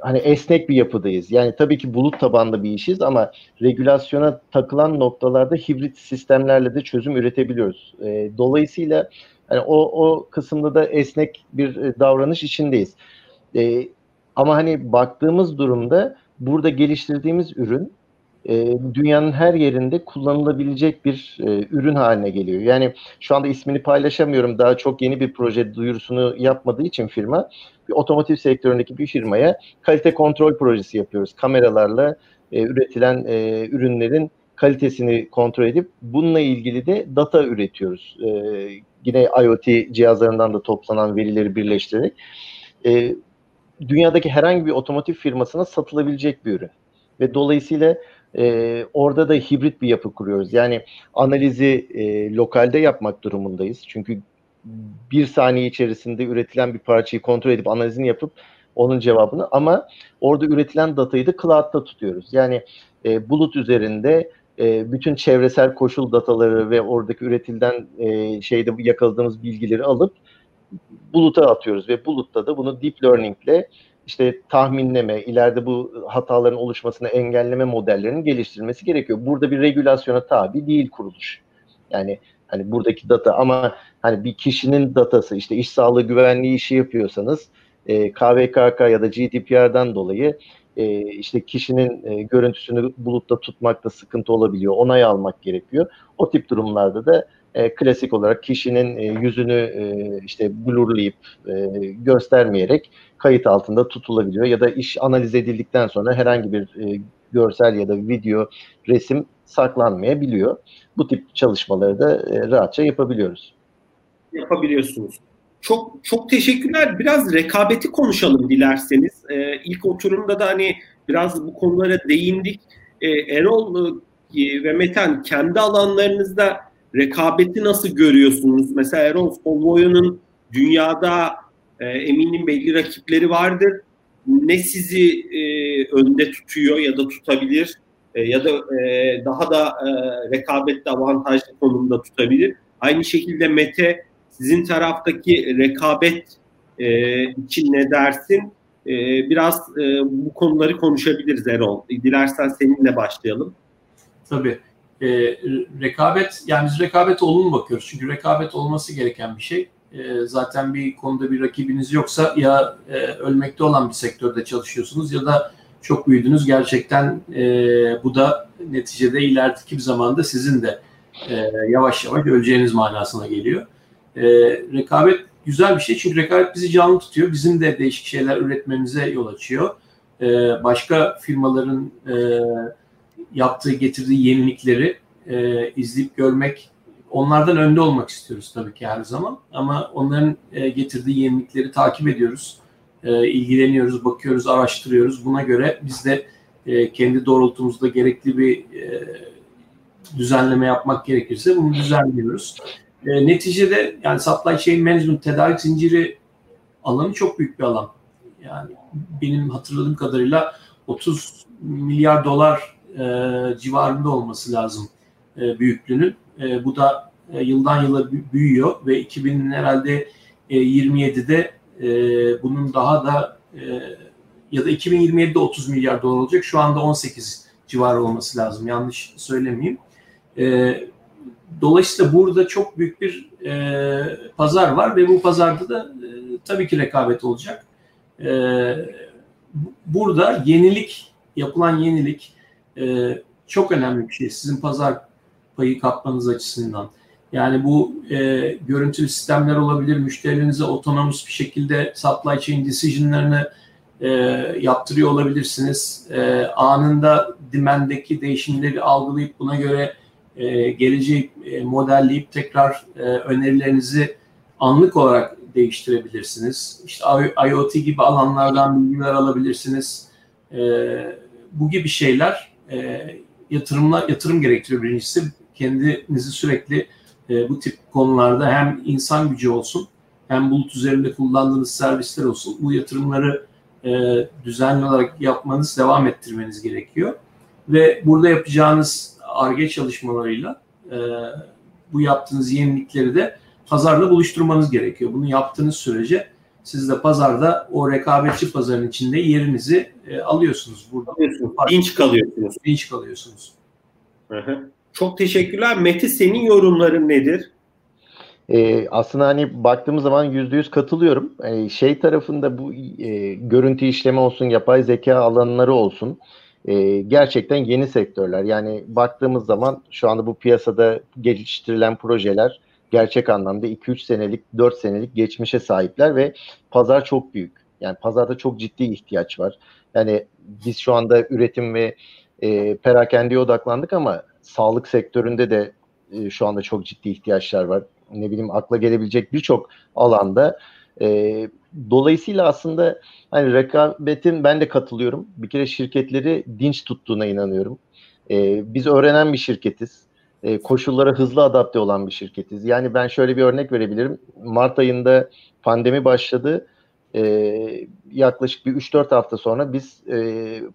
hani esnek bir yapıdayız. Yani tabii ki bulut tabanlı bir işiz ama regülasyona takılan noktalarda hibrit sistemlerle de çözüm üretebiliyoruz. E, dolayısıyla hani o, o kısımda da esnek bir e, davranış içindeyiz. E, ama hani baktığımız durumda burada geliştirdiğimiz ürün e, dünyanın her yerinde kullanılabilecek bir e, ürün haline geliyor. Yani şu anda ismini paylaşamıyorum. Daha çok yeni bir proje duyurusunu yapmadığı için firma bir otomotiv sektöründeki bir firmaya kalite kontrol projesi yapıyoruz. Kameralarla e, üretilen e, ürünlerin kalitesini kontrol edip bununla ilgili de data üretiyoruz. E, yine IoT cihazlarından da toplanan verileri birleştirerek e, dünyadaki herhangi bir otomotiv firmasına satılabilecek bir ürün. Ve dolayısıyla e, orada da hibrit bir yapı kuruyoruz. Yani analizi e, lokalde yapmak durumundayız. Çünkü bir saniye içerisinde üretilen bir parçayı kontrol edip analizini yapıp onun cevabını ama orada üretilen datayı da cloud'da tutuyoruz. Yani e, bulut üzerinde e, bütün çevresel koşul dataları ve oradaki üretilen e, şeyde yakaladığımız bilgileri alıp buluta atıyoruz ve bulutta da bunu deep learning ile işte tahminleme, ileride bu hataların oluşmasını engelleme modellerinin geliştirilmesi gerekiyor. Burada bir regülasyona tabi değil kuruluş. Yani hani buradaki data ama hani bir kişinin datası işte iş sağlığı güvenliği işi yapıyorsanız e, KVKK ya da GDPR'dan dolayı e, işte kişinin e, görüntüsünü bulutta tutmakta sıkıntı olabiliyor. Onay almak gerekiyor. O tip durumlarda da e, klasik olarak kişinin e, yüzünü e, işte blurlayıp e, göstermeyerek kayıt altında tutulabiliyor ya da iş analiz edildikten sonra herhangi bir e, görsel ya da video, resim saklanmayabiliyor. Bu tip çalışmaları da e, rahatça yapabiliyoruz. Yapabiliyorsunuz. Çok çok teşekkürler. Biraz rekabeti konuşalım dilerseniz. Ee, ilk oturumda da hani biraz bu konulara değindik. Ee, Erol e, ve Metan kendi alanlarınızda rekabeti nasıl görüyorsunuz? Mesela Erol Solboy'un dünyada e, eminim belli rakipleri vardır. Ne sizi e, önde tutuyor ya da tutabilir e, ya da e, daha da e, rekabette avantajlı konumda tutabilir. Aynı şekilde Mete sizin taraftaki rekabet e, için ne dersin? E, biraz e, bu konuları konuşabiliriz Erol. Dilersen seninle başlayalım. Tabii e, rekabet yani biz rekabet olumlu bakıyoruz. Çünkü rekabet olması gereken bir şey. E, zaten bir konuda bir rakibiniz yoksa ya e, ölmekte olan bir sektörde çalışıyorsunuz ya da çok büyüdünüz. Gerçekten e, bu da neticede ilerideki bir zamanda sizin de e, yavaş yavaş öleceğiniz manasına geliyor. E, rekabet güzel bir şey çünkü rekabet bizi canlı tutuyor. Bizim de değişik şeyler üretmemize yol açıyor. E, başka firmaların e, yaptığı, getirdiği yenilikleri e, izleyip görmek, onlardan önde olmak istiyoruz tabii ki her zaman. Ama onların e, getirdiği yenilikleri takip ediyoruz, e, ilgileniyoruz, bakıyoruz, araştırıyoruz. Buna göre biz de e, kendi doğrultumuzda gerekli bir e, düzenleme yapmak gerekirse bunu düzenliyoruz. E, neticede yani supply chain management tedarik zinciri alanı çok büyük bir alan. Yani benim hatırladığım kadarıyla 30 milyar dolar e, civarında olması lazım e, büyüklüğünün. E, bu da e, yıldan yıla büyüyor ve 2000 herhalde e, 27'de e, bunun daha da e, ya da 2027'de 30 milyar dolar olacak. Şu anda 18 civarı olması lazım. Yanlış söylemeyeyim. E, dolayısıyla burada çok büyük bir e, pazar var ve bu pazarda da e, tabii ki rekabet olacak. E, burada yenilik, yapılan yenilik e, çok önemli bir şey. Sizin pazar payı kapmanız açısından. Yani bu e, görüntülü sistemler olabilir. Müşterilerinize otonomus bir şekilde supply chain decision'larını e, yaptırıyor olabilirsiniz. E, anında demand'deki değişimleri algılayıp buna göre e, geleceği e, modelleyip tekrar e, önerilerinizi anlık olarak değiştirebilirsiniz. İşte IoT gibi alanlardan bilgiler alabilirsiniz. E, bu gibi şeyler e, yatırımla yatırım gerektiriyor birincisi. Kendinizi sürekli e, bu tip konularda hem insan gücü olsun hem bulut üzerinde kullandığınız servisler olsun bu yatırımları e, düzenli olarak yapmanız, devam ettirmeniz gerekiyor. Ve burada yapacağınız ARGE çalışmalarıyla e, bu yaptığınız yenilikleri de pazarla buluşturmanız gerekiyor. Bunu yaptığınız sürece siz de pazarda o rekabetçi pazarın içinde yerinizi e, alıyorsunuz. Burada dinç kalıyorsunuz. Dinç kalıyorsunuz. Hı hı. Çok teşekkürler. Mete senin yorumların nedir? Ee, aslında hani baktığımız zaman yüzde yüz katılıyorum. Ee, şey tarafında bu e, görüntü işleme olsun, yapay zeka alanları olsun. E, gerçekten yeni sektörler. Yani baktığımız zaman şu anda bu piyasada geliştirilen projeler gerçek anlamda 2-3 senelik, 4 senelik geçmişe sahipler ve pazar çok büyük. Yani pazarda çok ciddi ihtiyaç var. Yani biz şu anda üretim ve e, perakendeye odaklandık ama sağlık sektöründe de e, şu anda çok ciddi ihtiyaçlar var. Ne bileyim akla gelebilecek birçok alanda. E, dolayısıyla aslında hani rekabetin ben de katılıyorum. Bir kere şirketleri dinç tuttuğuna inanıyorum. E, biz öğrenen bir şirketiz. E, koşullara hızlı adapte olan bir şirketiz. Yani ben şöyle bir örnek verebilirim. Mart ayında pandemi başladı e, yaklaşık bir 3-4 hafta sonra biz e,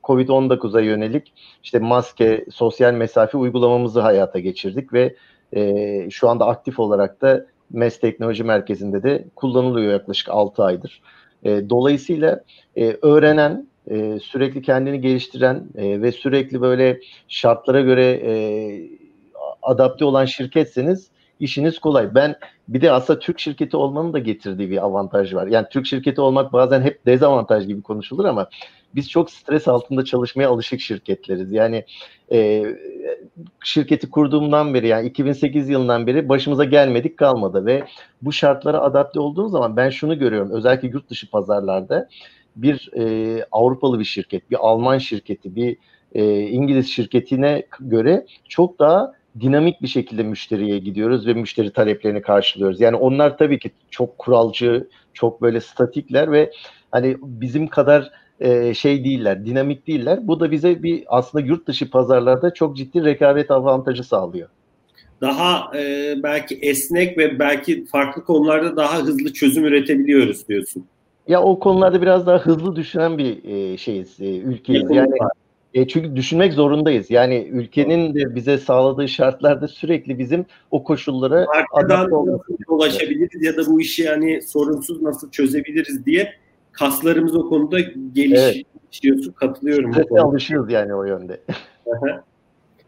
Covid-19'a yönelik işte maske, sosyal mesafe uygulamamızı hayata geçirdik ve e, şu anda aktif olarak da MES Teknoloji Merkezi'nde de kullanılıyor yaklaşık 6 aydır. E, dolayısıyla e, öğrenen, e, sürekli kendini geliştiren e, ve sürekli böyle şartlara göre e, adapte olan şirketseniz işiniz kolay. Ben bir de aslında Türk şirketi olmanın da getirdiği bir avantaj var. Yani Türk şirketi olmak bazen hep dezavantaj gibi konuşulur ama biz çok stres altında çalışmaya alışık şirketleriz. Yani e, şirketi kurduğumdan beri yani 2008 yılından beri başımıza gelmedik kalmadı ve bu şartlara adapte olduğum zaman ben şunu görüyorum özellikle yurt dışı pazarlarda bir e, Avrupalı bir şirket, bir Alman şirketi, bir e, İngiliz şirketine göre çok daha dinamik bir şekilde müşteriye gidiyoruz ve müşteri taleplerini karşılıyoruz. Yani onlar tabii ki çok kuralcı, çok böyle statikler ve hani bizim kadar e, şey değiller, dinamik değiller. Bu da bize bir aslında yurt dışı pazarlarda çok ciddi rekabet avantajı sağlıyor. Daha e, belki esnek ve belki farklı konularda daha hızlı çözüm üretebiliyoruz diyorsun. Ya o konularda biraz daha hızlı düşünen bir e, şeyiz, e, ülkeyiz. Yani e, çünkü düşünmek zorundayız. Yani ülkenin de bize sağladığı şartlarda sürekli bizim o koşullara arkadan nasıl ulaşabiliriz ya da bu işi yani sorunsuz nasıl çözebiliriz diye kaslarımız o konuda gelişiyorsun. Evet. Katılıyorum. Strese alışıyoruz yani o yönde.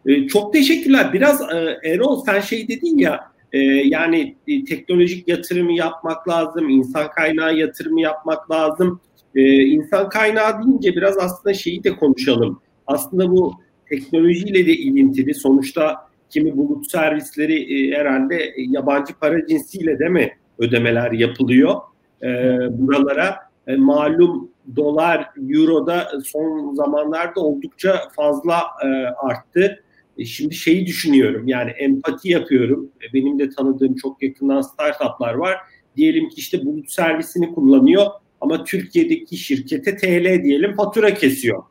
e, çok teşekkürler. Biraz e, Erol sen şey dedin ya e, yani e, teknolojik yatırımı yapmak lazım, insan kaynağı yatırımı yapmak lazım. E, insan kaynağı deyince biraz aslında şeyi de konuşalım aslında bu teknolojiyle de ilintili. Sonuçta kimi bulut servisleri e, herhalde yabancı para cinsiyle de mi ödemeler yapılıyor e, buralara? E, malum dolar, euro da son zamanlarda oldukça fazla e, arttı. E, şimdi şeyi düşünüyorum yani empati yapıyorum. Benim de tanıdığım çok yakından startuplar var. Diyelim ki işte bulut servisini kullanıyor ama Türkiye'deki şirkete TL diyelim fatura kesiyor.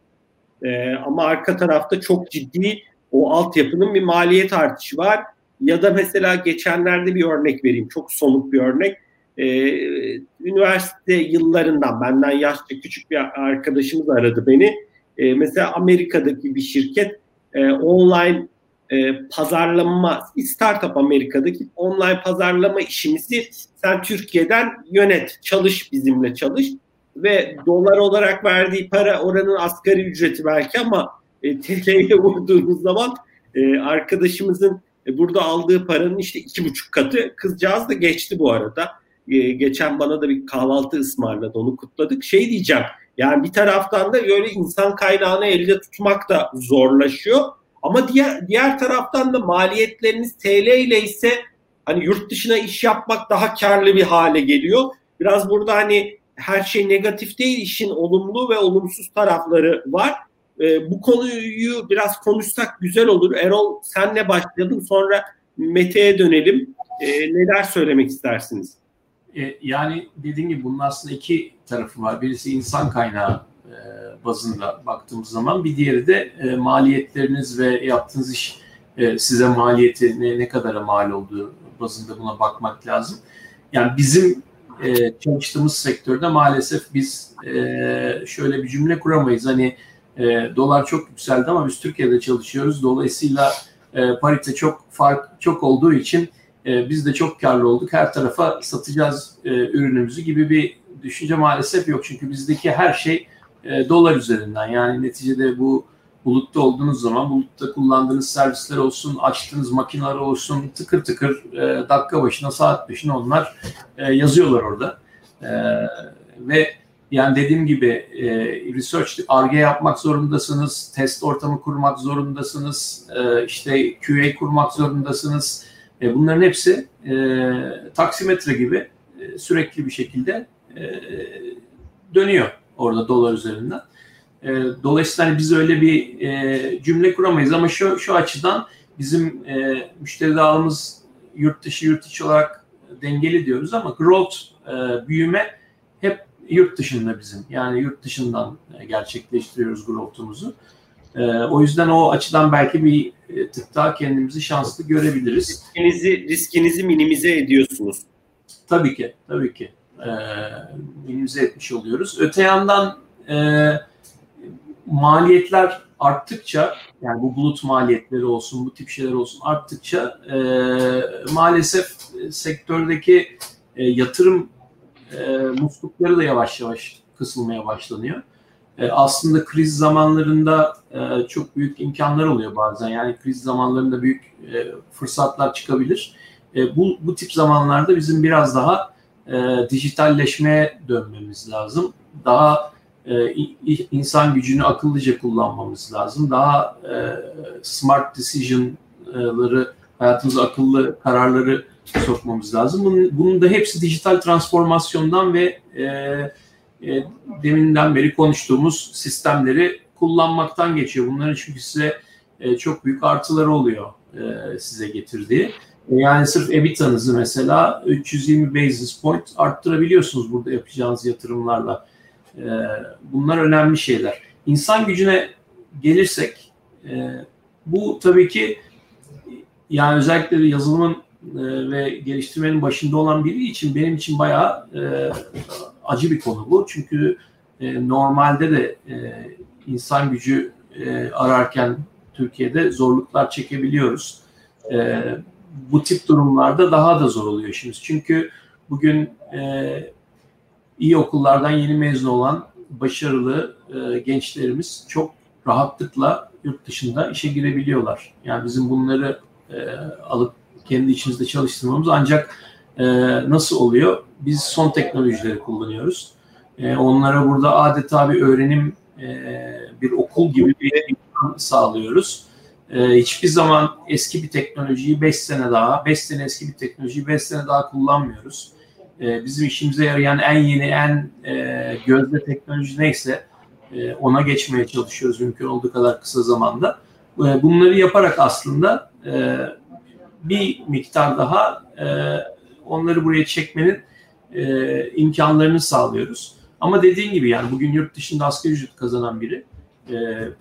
E, ama arka tarafta çok ciddi o altyapının bir maliyet artışı var. Ya da mesela geçenlerde bir örnek vereyim. Çok somut bir örnek. Ee, üniversite yıllarından benden yaşça küçük bir arkadaşımız aradı beni. Ee, mesela Amerika'daki bir şirket e, online e, pazarlama, startup Amerika'daki online pazarlama işimizi sen Türkiye'den yönet, çalış bizimle çalış ve dolar olarak verdiği para oranın asgari ücreti belki ama e, TL'ye vurduğumuz zaman e, arkadaşımızın e, burada aldığı paranın işte iki buçuk katı. Kızcağız da geçti bu arada. E, geçen bana da bir kahvaltı ısmarladı onu kutladık. Şey diyeceğim yani bir taraftan da böyle insan kaynağını elde tutmak da zorlaşıyor. Ama diğer diğer taraftan da maliyetleriniz TL ile ise hani yurt dışına iş yapmak daha karlı bir hale geliyor. Biraz burada hani her şey negatif değil, işin olumlu ve olumsuz tarafları var. E, bu konuyu biraz konuşsak güzel olur. Erol senle başlayalım sonra Mete'ye dönelim. E, neler söylemek istersiniz? E, yani dediğim gibi bunun aslında iki tarafı var. Birisi insan kaynağı e, bazında baktığımız zaman bir diğeri de e, maliyetleriniz ve yaptığınız iş e, size maliyeti ne, ne kadara mal olduğu bazında buna bakmak lazım. Yani bizim e, çalıştığımız sektörde maalesef biz e, şöyle bir cümle kuramayız. Hani e, dolar çok yükseldi ama biz Türkiye'de çalışıyoruz. Dolayısıyla e, parite çok fark çok olduğu için e, biz de çok karlı olduk. Her tarafa satacağız e, ürünümüzü gibi bir düşünce maalesef yok. Çünkü bizdeki her şey e, dolar üzerinden. Yani neticede bu bulutta olduğunuz zaman bulutta kullandığınız servisler olsun, açtığınız makineler olsun tıkır tıkır e, dakika başına, saat başına onlar e, yazıyorlar orada. E, ve yani dediğim gibi e, research, ARGE yapmak zorundasınız, test ortamı kurmak zorundasınız, e, işte QA kurmak zorundasınız. E, bunların hepsi e, taksimetre gibi e, sürekli bir şekilde e, dönüyor orada dolar üzerinden. E, dolayısıyla hani biz öyle bir e, cümle kuramayız ama şu, şu açıdan bizim e, müşteri dağılımız yurt dışı yurt içi olarak dengeli diyoruz ama growth e, büyüme hep yurt dışında bizim. Yani yurt dışından e, gerçekleştiriyoruz growth'umuzu. E, o yüzden o açıdan belki bir e, tık daha kendimizi şanslı görebiliriz. Riskinizi, riskinizi minimize ediyorsunuz. Tabii ki, tabii ki. E, minimize etmiş oluyoruz. Öte yandan e, maliyetler arttıkça yani bu bulut maliyetleri olsun bu tip şeyler olsun arttıkça e, maalesef sektördeki e, yatırım e, muslukları da yavaş yavaş kısılmaya başlanıyor. E, aslında kriz zamanlarında e, çok büyük imkanlar oluyor bazen. Yani kriz zamanlarında büyük e, fırsatlar çıkabilir. Bu, bu tip zamanlarda bizim biraz daha e, dijitalleşmeye dönmemiz lazım. Daha insan gücünü akıllıca kullanmamız lazım. Daha smart decision'ları, hayatımıza akıllı kararları sokmamız lazım. Bunun, bunun da hepsi dijital transformasyondan ve e, e, deminden beri konuştuğumuz sistemleri kullanmaktan geçiyor. Bunların çünkü size e, çok büyük artıları oluyor e, size getirdiği. E, yani sırf EBITDA'nızı mesela 320 basis point arttırabiliyorsunuz burada yapacağınız yatırımlarla. E, bunlar önemli şeyler. İnsan gücüne gelirsek e, bu tabii ki yani özellikle yazılımın e, ve geliştirmenin başında olan biri için benim için bayağı e, acı bir konu bu. Çünkü e, normalde de e, insan gücü e, ararken Türkiye'de zorluklar çekebiliyoruz. E, bu tip durumlarda daha da zor oluyor işimiz. Çünkü bugün e, iyi okullardan yeni mezun olan başarılı e, gençlerimiz çok rahatlıkla yurt dışında işe girebiliyorlar. Yani bizim bunları e, alıp kendi içimizde çalıştırmamız ancak e, nasıl oluyor? Biz son teknolojileri kullanıyoruz. E, onlara burada adeta bir öğrenim, e, bir okul gibi bir imkan sağlıyoruz. E, hiçbir zaman eski bir teknolojiyi 5 sene daha, 5 sene eski bir teknolojiyi 5 sene daha kullanmıyoruz. E, bizim işimize yarayan en yeni, en e, gözde teknoloji neyse e, ona geçmeye çalışıyoruz mümkün olduğu kadar kısa zamanda. E, bunları yaparak aslında e, bir miktar daha e, onları buraya çekmenin e, imkanlarını sağlıyoruz. Ama dediğin gibi yani bugün yurt dışında asgari ücret kazanan biri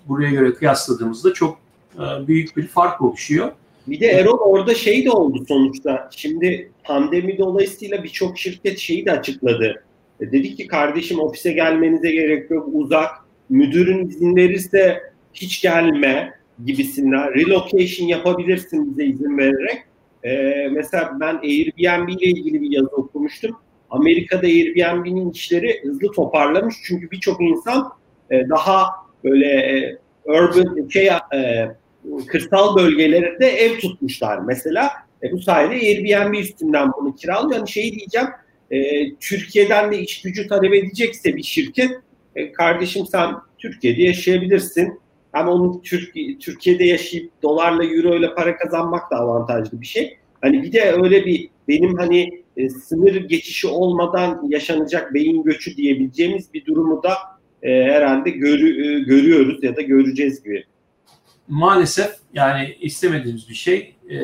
buraya göre kıyasladığımızda çok e, büyük bir fark oluşuyor. Bir de Erol orada şey de oldu sonuçta. Şimdi pandemi dolayısıyla birçok şirket şeyi de açıkladı. E, dedi ki kardeşim ofise gelmenize gerek yok uzak. Müdürün izin verirse hiç gelme gibisinden. Relocation yapabilirsin bize izin vererek. Ee, mesela ben Airbnb ile ilgili bir yazı okumuştum. Amerika'da Airbnb'nin işleri hızlı toparlamış. Çünkü birçok insan e, daha böyle e, urban şey e, kırsal bölgelerde ev tutmuşlar mesela. E, bu sayede Airbnb üstünden bunu kiralıyor. Yani şey diyeceğim e, Türkiye'den de iş gücü talep edecekse bir şirket e, kardeşim sen Türkiye'de yaşayabilirsin. Hem onun Türk, Türkiye'de yaşayıp dolarla euro ile para kazanmak da avantajlı bir şey. Hani bir de öyle bir benim hani e, sınır geçişi olmadan yaşanacak beyin göçü diyebileceğimiz bir durumu da e, herhalde görü, e, görüyoruz ya da göreceğiz gibi. Maalesef yani istemediğimiz bir şey. E,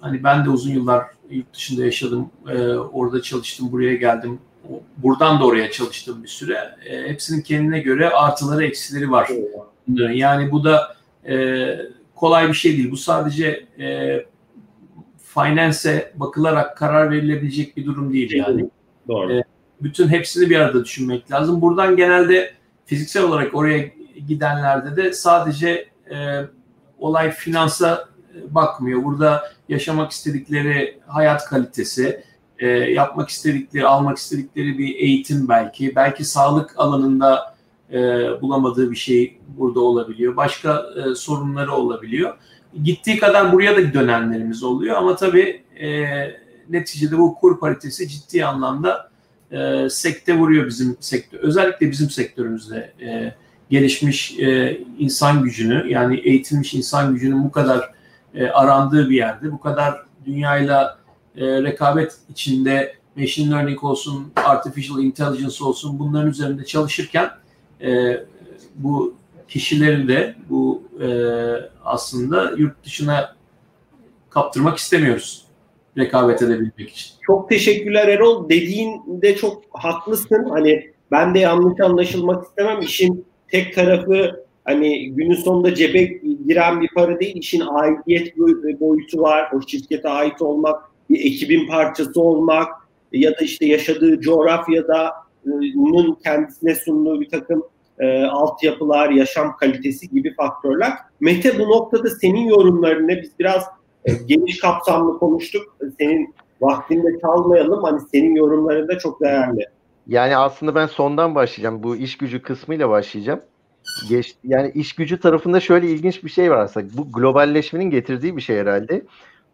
hani ben de uzun yıllar yurt dışında yaşadım. E, orada çalıştım, buraya geldim. Buradan da oraya çalıştım bir süre. E, hepsinin kendine göre artıları, eksileri var. Yani bu da e, kolay bir şey değil. Bu sadece e, finance'e bakılarak karar verilebilecek bir durum değil yani. Doğru. E, bütün hepsini bir arada düşünmek lazım. Buradan genelde fiziksel olarak oraya gidenlerde de sadece e, olay finansa bakmıyor. Burada yaşamak istedikleri hayat kalitesi, e, yapmak istedikleri, almak istedikleri bir eğitim belki, belki sağlık alanında e, bulamadığı bir şey burada olabiliyor. Başka e, sorunları olabiliyor. Gittiği kadar buraya da dönenlerimiz oluyor ama tabii e, neticede bu kur paritesi ciddi anlamda e, sekte vuruyor bizim sektör. Özellikle bizim sektörümüzde e, gelişmiş e, insan gücünü yani eğitilmiş insan gücünün bu kadar e, arandığı bir yerde, bu kadar dünyayla e, rekabet içinde machine learning olsun, artificial intelligence olsun bunların üzerinde çalışırken e, bu kişileri de bu e, aslında yurt dışına kaptırmak istemiyoruz rekabet edebilmek için. Çok teşekkürler Erol. Dediğinde çok haklısın. Hani ben de yanlış anlaşılmak istemem. İşin tek tarafı hani günün sonunda cebe giren bir para değil. İşin aidiyet boyutu var. O şirkete ait olmak, bir ekibin parçası olmak ya da işte yaşadığı coğrafyada bunun kendisine sunduğu bir takım e, altyapılar, yaşam kalitesi gibi faktörler. Mete bu noktada senin yorumlarını biz biraz e, geniş kapsamlı konuştuk. Senin vaktinde çalmayalım. Hani senin yorumların da çok değerli. Yani aslında ben sondan başlayacağım. Bu iş gücü kısmıyla başlayacağım. Geç, yani iş gücü tarafında şöyle ilginç bir şey var aslında. Bu globalleşmenin getirdiği bir şey herhalde.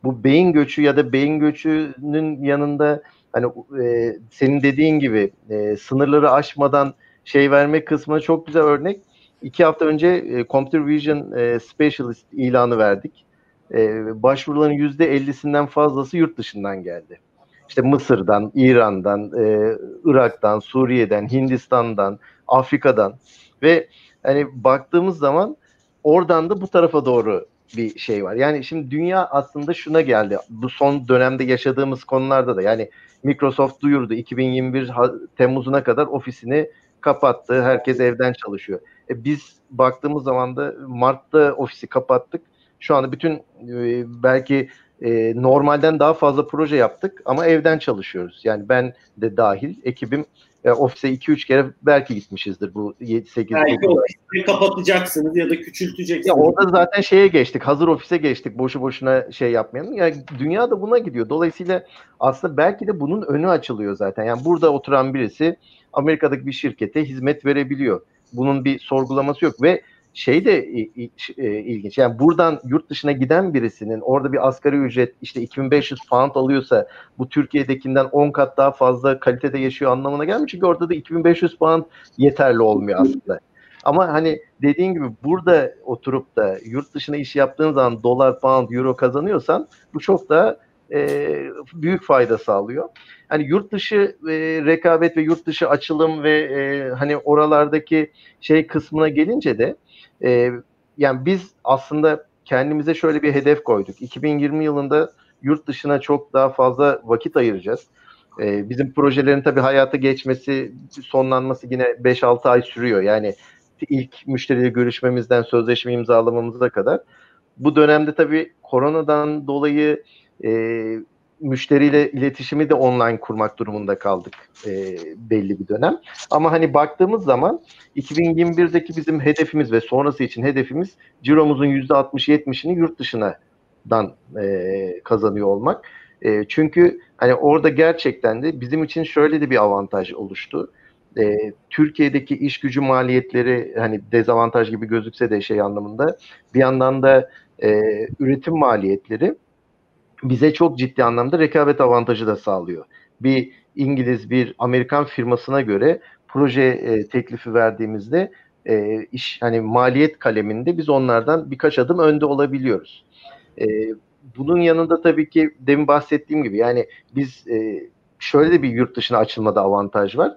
Bu beyin göçü ya da beyin göçünün yanında hani e, senin dediğin gibi e, sınırları aşmadan şey verme kısmına çok güzel örnek. İki hafta önce e, Computer Vision e, Specialist ilanı verdik. E, başvuruların yüzde 50'sinden fazlası yurt dışından geldi. İşte Mısır'dan, İran'dan, e, Irak'tan, Suriye'den, Hindistan'dan, Afrika'dan ve hani baktığımız zaman oradan da bu tarafa doğru bir şey var. Yani şimdi dünya aslında şuna geldi. Bu son dönemde yaşadığımız konularda da yani Microsoft duyurdu 2021 Temmuz'una kadar ofisini kapattı. Herkes evden çalışıyor. E biz baktığımız zaman da Mart'ta ofisi kapattık. Şu anda bütün e, belki e, normalden daha fazla proje yaptık ama evden çalışıyoruz. Yani ben de dahil ekibim e, ofise 2-3 kere belki gitmişizdir bu 7-8 Belki kapatacaksınız ya da küçülteceksiniz. Ya orada zaten şeye geçtik. Hazır ofise geçtik. Boşu boşuna şey yapmayalım. Yani dünya da buna gidiyor. Dolayısıyla aslında belki de bunun önü açılıyor zaten. Yani burada oturan birisi Amerika'daki bir şirkete hizmet verebiliyor. Bunun bir sorgulaması yok ve şey de e, ilginç. Yani buradan yurt dışına giden birisinin orada bir asgari ücret işte 2500 pound alıyorsa bu Türkiye'dekinden 10 kat daha fazla kalitede yaşıyor anlamına gelmiyor. Çünkü orada da 2500 pound yeterli olmuyor aslında. Ama hani dediğin gibi burada oturup da yurt dışına iş yaptığın zaman dolar, pound, euro kazanıyorsan bu çok da e, büyük fayda sağlıyor. Hani yurt dışı e, rekabet ve yurt dışı açılım ve e, hani oralardaki şey kısmına gelince de e, yani biz aslında kendimize şöyle bir hedef koyduk. 2020 yılında yurt dışına çok daha fazla vakit ayıracağız. E, bizim projelerin tabii hayata geçmesi, sonlanması yine 5-6 ay sürüyor. Yani ilk müşteriyle görüşmemizden sözleşme imzalamamıza kadar. Bu dönemde tabii koronadan dolayı e, müşteriyle iletişimi de online kurmak durumunda kaldık e, belli bir dönem. Ama hani baktığımız zaman 2021'deki bizim hedefimiz ve sonrası için hedefimiz ciromuzun %60-70'ini yurt dışından e, kazanıyor olmak. E, çünkü hani orada gerçekten de bizim için şöyle de bir avantaj oluştu. E, Türkiye'deki iş gücü maliyetleri hani dezavantaj gibi gözükse de şey anlamında bir yandan da e, üretim maliyetleri bize çok ciddi anlamda rekabet avantajı da sağlıyor. Bir İngiliz, bir Amerikan firmasına göre proje e, teklifi verdiğimizde e, iş hani maliyet kaleminde biz onlardan birkaç adım önde olabiliyoruz. E, bunun yanında tabii ki demin bahsettiğim gibi yani biz e, şöyle de bir yurt dışına açılmada avantaj var.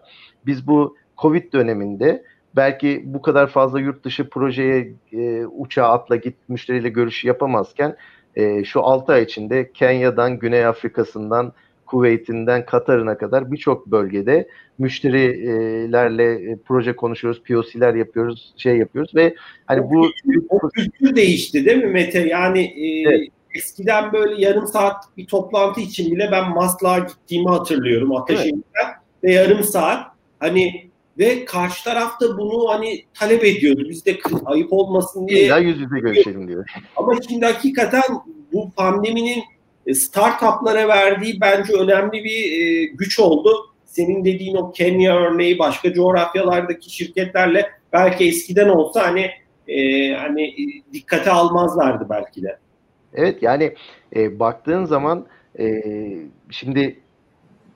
Biz bu Covid döneminde belki bu kadar fazla yurt dışı projeye e, uçağa atla git müşteriyle görüş yapamazken e, şu 6 ay içinde Kenya'dan, Güney Afrika'sından, Kuveyt'inden Katar'ına kadar birçok bölgede müşterilerle e, proje konuşuyoruz, POC'ler yapıyoruz, şey yapıyoruz ve hani o bu o kültür değişti değil mi Mete? Yani e, evet. eskiden böyle yarım saat bir toplantı için bile ben Maslak'a gittiğimi hatırlıyorum Ateşehir'den evet. ve yarım saat hani ve karşı taraf da bunu hani talep ediyordu. Biz de ayıp olmasın diye. Ya yüz yüze görüşelim diyor. Ama şimdi hakikaten bu pandeminin e, startuplara verdiği bence önemli bir e, güç oldu. Senin dediğin o Kenya örneği başka coğrafyalardaki şirketlerle belki eskiden olsa hani e, hani dikkate almazlardı belki de. Evet yani e, baktığın zaman e, şimdi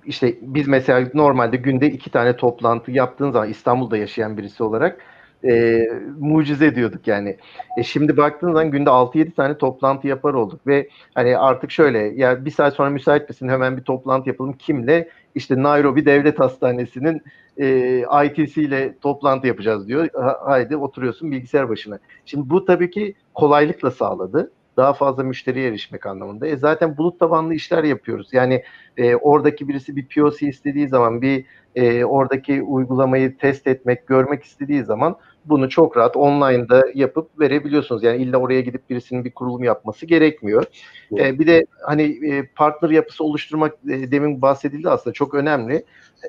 işte biz mesela normalde günde iki tane toplantı yaptığın zaman İstanbul'da yaşayan birisi olarak e, mucize diyorduk yani. E şimdi baktığın zaman günde 6-7 tane toplantı yapar olduk ve hani artık şöyle ya bir saat sonra müsait misin hemen bir toplantı yapalım kimle? İşte Nairobi Devlet Hastanesi'nin e, ITC ile toplantı yapacağız diyor. Ha, haydi oturuyorsun bilgisayar başına. Şimdi bu tabii ki kolaylıkla sağladı daha fazla müşteriye erişmek anlamında. E zaten bulut tabanlı işler yapıyoruz. Yani e, oradaki birisi bir POC istediği zaman bir e, oradaki uygulamayı test etmek, görmek istediği zaman bunu çok rahat online'da yapıp verebiliyorsunuz. Yani illa oraya gidip birisinin bir kurulum yapması gerekmiyor. E, bir de hani e, partner yapısı oluşturmak e, demin bahsedildi aslında çok önemli.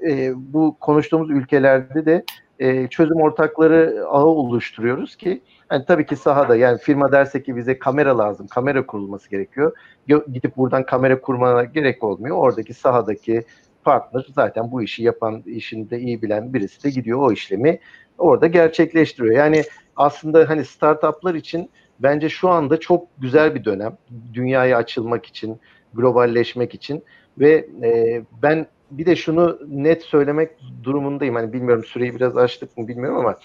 E, bu konuştuğumuz ülkelerde de e, çözüm ortakları ağı oluşturuyoruz ki yani tabii ki sahada yani firma derse ki bize kamera lazım, kamera kurulması gerekiyor. Gidip buradan kamera kurmana gerek olmuyor. Oradaki sahadaki partner zaten bu işi yapan, işinde iyi bilen birisi de gidiyor o işlemi orada gerçekleştiriyor. Yani aslında hani startuplar için bence şu anda çok güzel bir dönem. Dünyaya açılmak için, globalleşmek için ve e, ben bir de şunu net söylemek durumundayım. Hani bilmiyorum süreyi biraz açtık mı bilmiyorum ama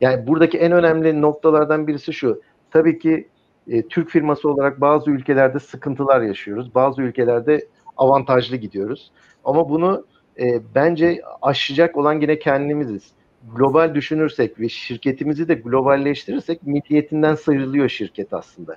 yani buradaki en önemli noktalardan birisi şu. Tabii ki e, Türk firması olarak bazı ülkelerde sıkıntılar yaşıyoruz. Bazı ülkelerde avantajlı gidiyoruz. Ama bunu e, bence aşacak olan yine kendimiziz. Global düşünürsek ve şirketimizi de globalleştirirsek milliyetinden sıyrılıyor şirket aslında.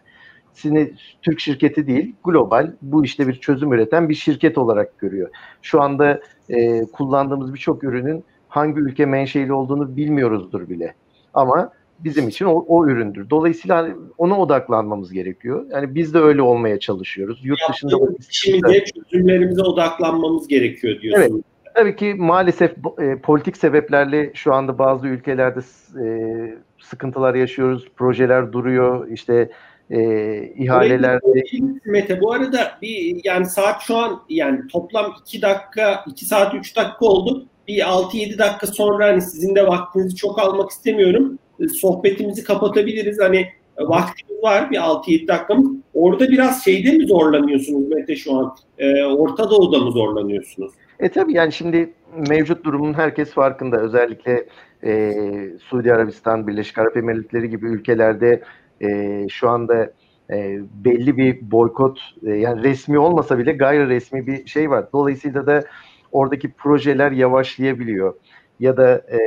Sini Türk şirketi değil, global bu işte bir çözüm üreten bir şirket olarak görüyor. Şu anda e, kullandığımız birçok ürünün hangi ülke menşeili olduğunu bilmiyoruzdur bile. Ama bizim için o, o üründür. Dolayısıyla hani ona odaklanmamız gerekiyor. Yani biz de öyle olmaya çalışıyoruz. Yurt dışında şimdi çözümlerimize odaklanmamız gerekiyor diyorsun. Evet. Tabii ki maalesef e, politik sebeplerle şu anda bazı ülkelerde e, sıkıntılar yaşıyoruz. Projeler duruyor. İşte e, ihaleler. Mete bu arada bir yani saat şu an yani toplam 2 dakika 2 saat 3 dakika oldu bir 6-7 dakika sonra hani sizin de vaktinizi çok almak istemiyorum. E, sohbetimizi kapatabiliriz. Hani e, vaktimiz var bir 6-7 dakikamız. Orada biraz şeyde mi zorlanıyorsunuz Mete şu an? E, Orta Doğu'da mı zorlanıyorsunuz? E tabii yani şimdi mevcut durumun herkes farkında. Özellikle e, Suudi Arabistan, Birleşik Arap Emirlikleri gibi ülkelerde e, şu anda e, belli bir boykot e, yani resmi olmasa bile gayri resmi bir şey var. Dolayısıyla da oradaki projeler yavaşlayabiliyor ya da e,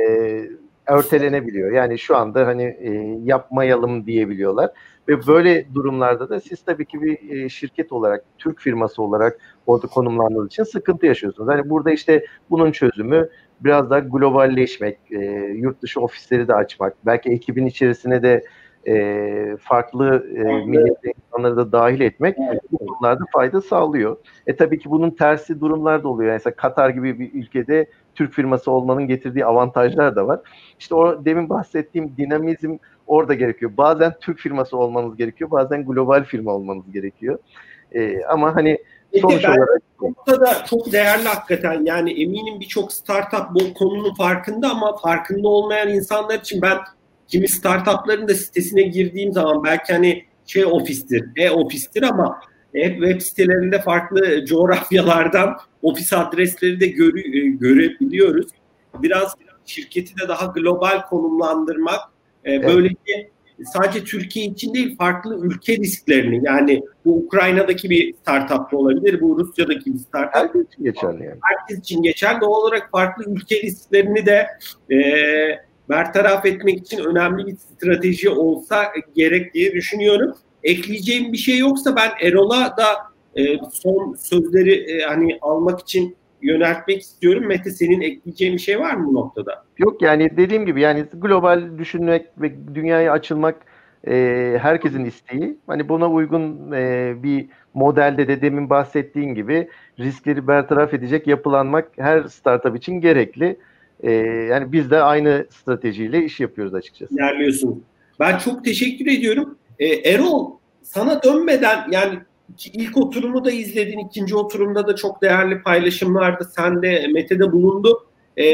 örtelenebiliyor. Yani şu anda hani e, yapmayalım diyebiliyorlar. Ve böyle durumlarda da siz tabii ki bir e, şirket olarak, Türk firması olarak orada konumlandığınız için sıkıntı yaşıyorsunuz. Hani burada işte bunun çözümü biraz daha globalleşmek, e, yurt dışı ofisleri de açmak, belki ekibin içerisine de e, farklı e, milletli insanları da dahil etmek bu konularda fayda sağlıyor. E tabii ki bunun tersi durumlar da oluyor. Mesela Katar gibi bir ülkede Türk firması olmanın getirdiği avantajlar da var. İşte o demin bahsettiğim dinamizm orada gerekiyor. Bazen Türk firması olmanız gerekiyor, bazen global firma olmanız gerekiyor. E, ama hani sonuç ben olarak noktada çok değerli hakikaten. Yani eminim birçok startup bu konunun farkında ama farkında olmayan insanlar için ben kimi startupların da sitesine girdiğim zaman belki hani şey ofistir, e-ofistir ama hep web sitelerinde farklı coğrafyalardan ofis adresleri de görü, e, görebiliyoruz. Biraz şirketi de daha global konumlandırmak, e, evet. böylece sadece Türkiye için değil farklı ülke risklerini yani bu Ukrayna'daki bir startup olabilir, bu Rusya'daki bir startup. Herkes için geçerli yani. Herkes için geçerli. Doğal olarak farklı ülke risklerini de e, bertaraf etmek için önemli bir strateji olsa gerek diye düşünüyorum. Ekleyeceğim bir şey yoksa ben Erol'a da e, son sözleri e, hani almak için yöneltmek istiyorum. Mete senin ekleyeceğin bir şey var mı bu noktada? Yok yani dediğim gibi yani global düşünmek ve dünyaya açılmak e, herkesin isteği. Hani buna uygun e, bir modelde de demin bahsettiğin gibi riskleri bertaraf edecek yapılanmak her startup için gerekli. E, yani biz de aynı stratejiyle iş yapıyoruz açıkçası. İlerliyorsun. Ben çok teşekkür ediyorum. E, Erol sana dönmeden yani ilk oturumu da izledin. ikinci oturumda da çok değerli paylaşımlardı. Sen de Mete'de bulundu. E,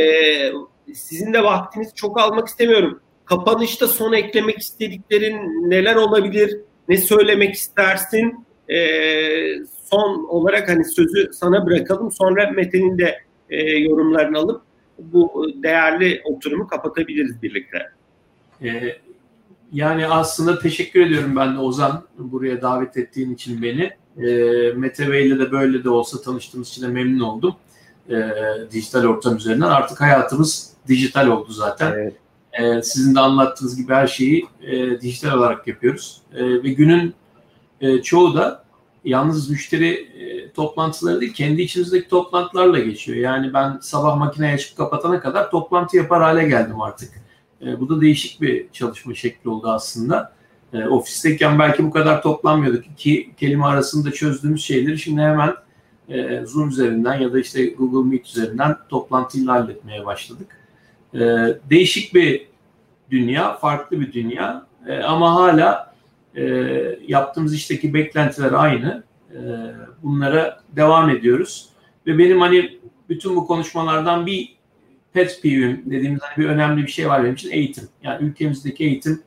sizin de vaktinizi çok almak istemiyorum. Kapanışta son eklemek istediklerin neler olabilir? Ne söylemek istersin? E, son olarak hani sözü sana bırakalım. Sonra Mete'nin de e, yorumlarını alıp bu değerli oturumu kapatabiliriz birlikte. Ee, yani aslında teşekkür ediyorum ben de Ozan buraya davet ettiğin için beni. E, Mete Bey ile de böyle de olsa tanıştığımız için de memnun oldum. E, dijital ortam üzerinden. Artık hayatımız dijital oldu zaten. Evet. Sizin de anlattığınız gibi her şeyi e, dijital olarak yapıyoruz. E, ve günün e, çoğu da yalnız müşteri e, toplantıları değil, kendi içimizdeki toplantılarla geçiyor. Yani ben sabah makineye açıp kapatana kadar toplantı yapar hale geldim artık. E, bu da değişik bir çalışma şekli oldu aslında. E, ofisteyken belki bu kadar toplanmıyorduk. İki kelime arasında çözdüğümüz şeyleri şimdi hemen e, Zoom üzerinden ya da işte Google Meet üzerinden toplantıyla halletmeye başladık. E, değişik bir dünya, farklı bir dünya ama hala e, yaptığımız işteki beklentiler aynı. E, bunlara devam ediyoruz. Ve benim hani bütün bu konuşmalardan bir pet peeve'im dediğimiz hani bir önemli bir şey var benim için eğitim. Yani ülkemizdeki eğitim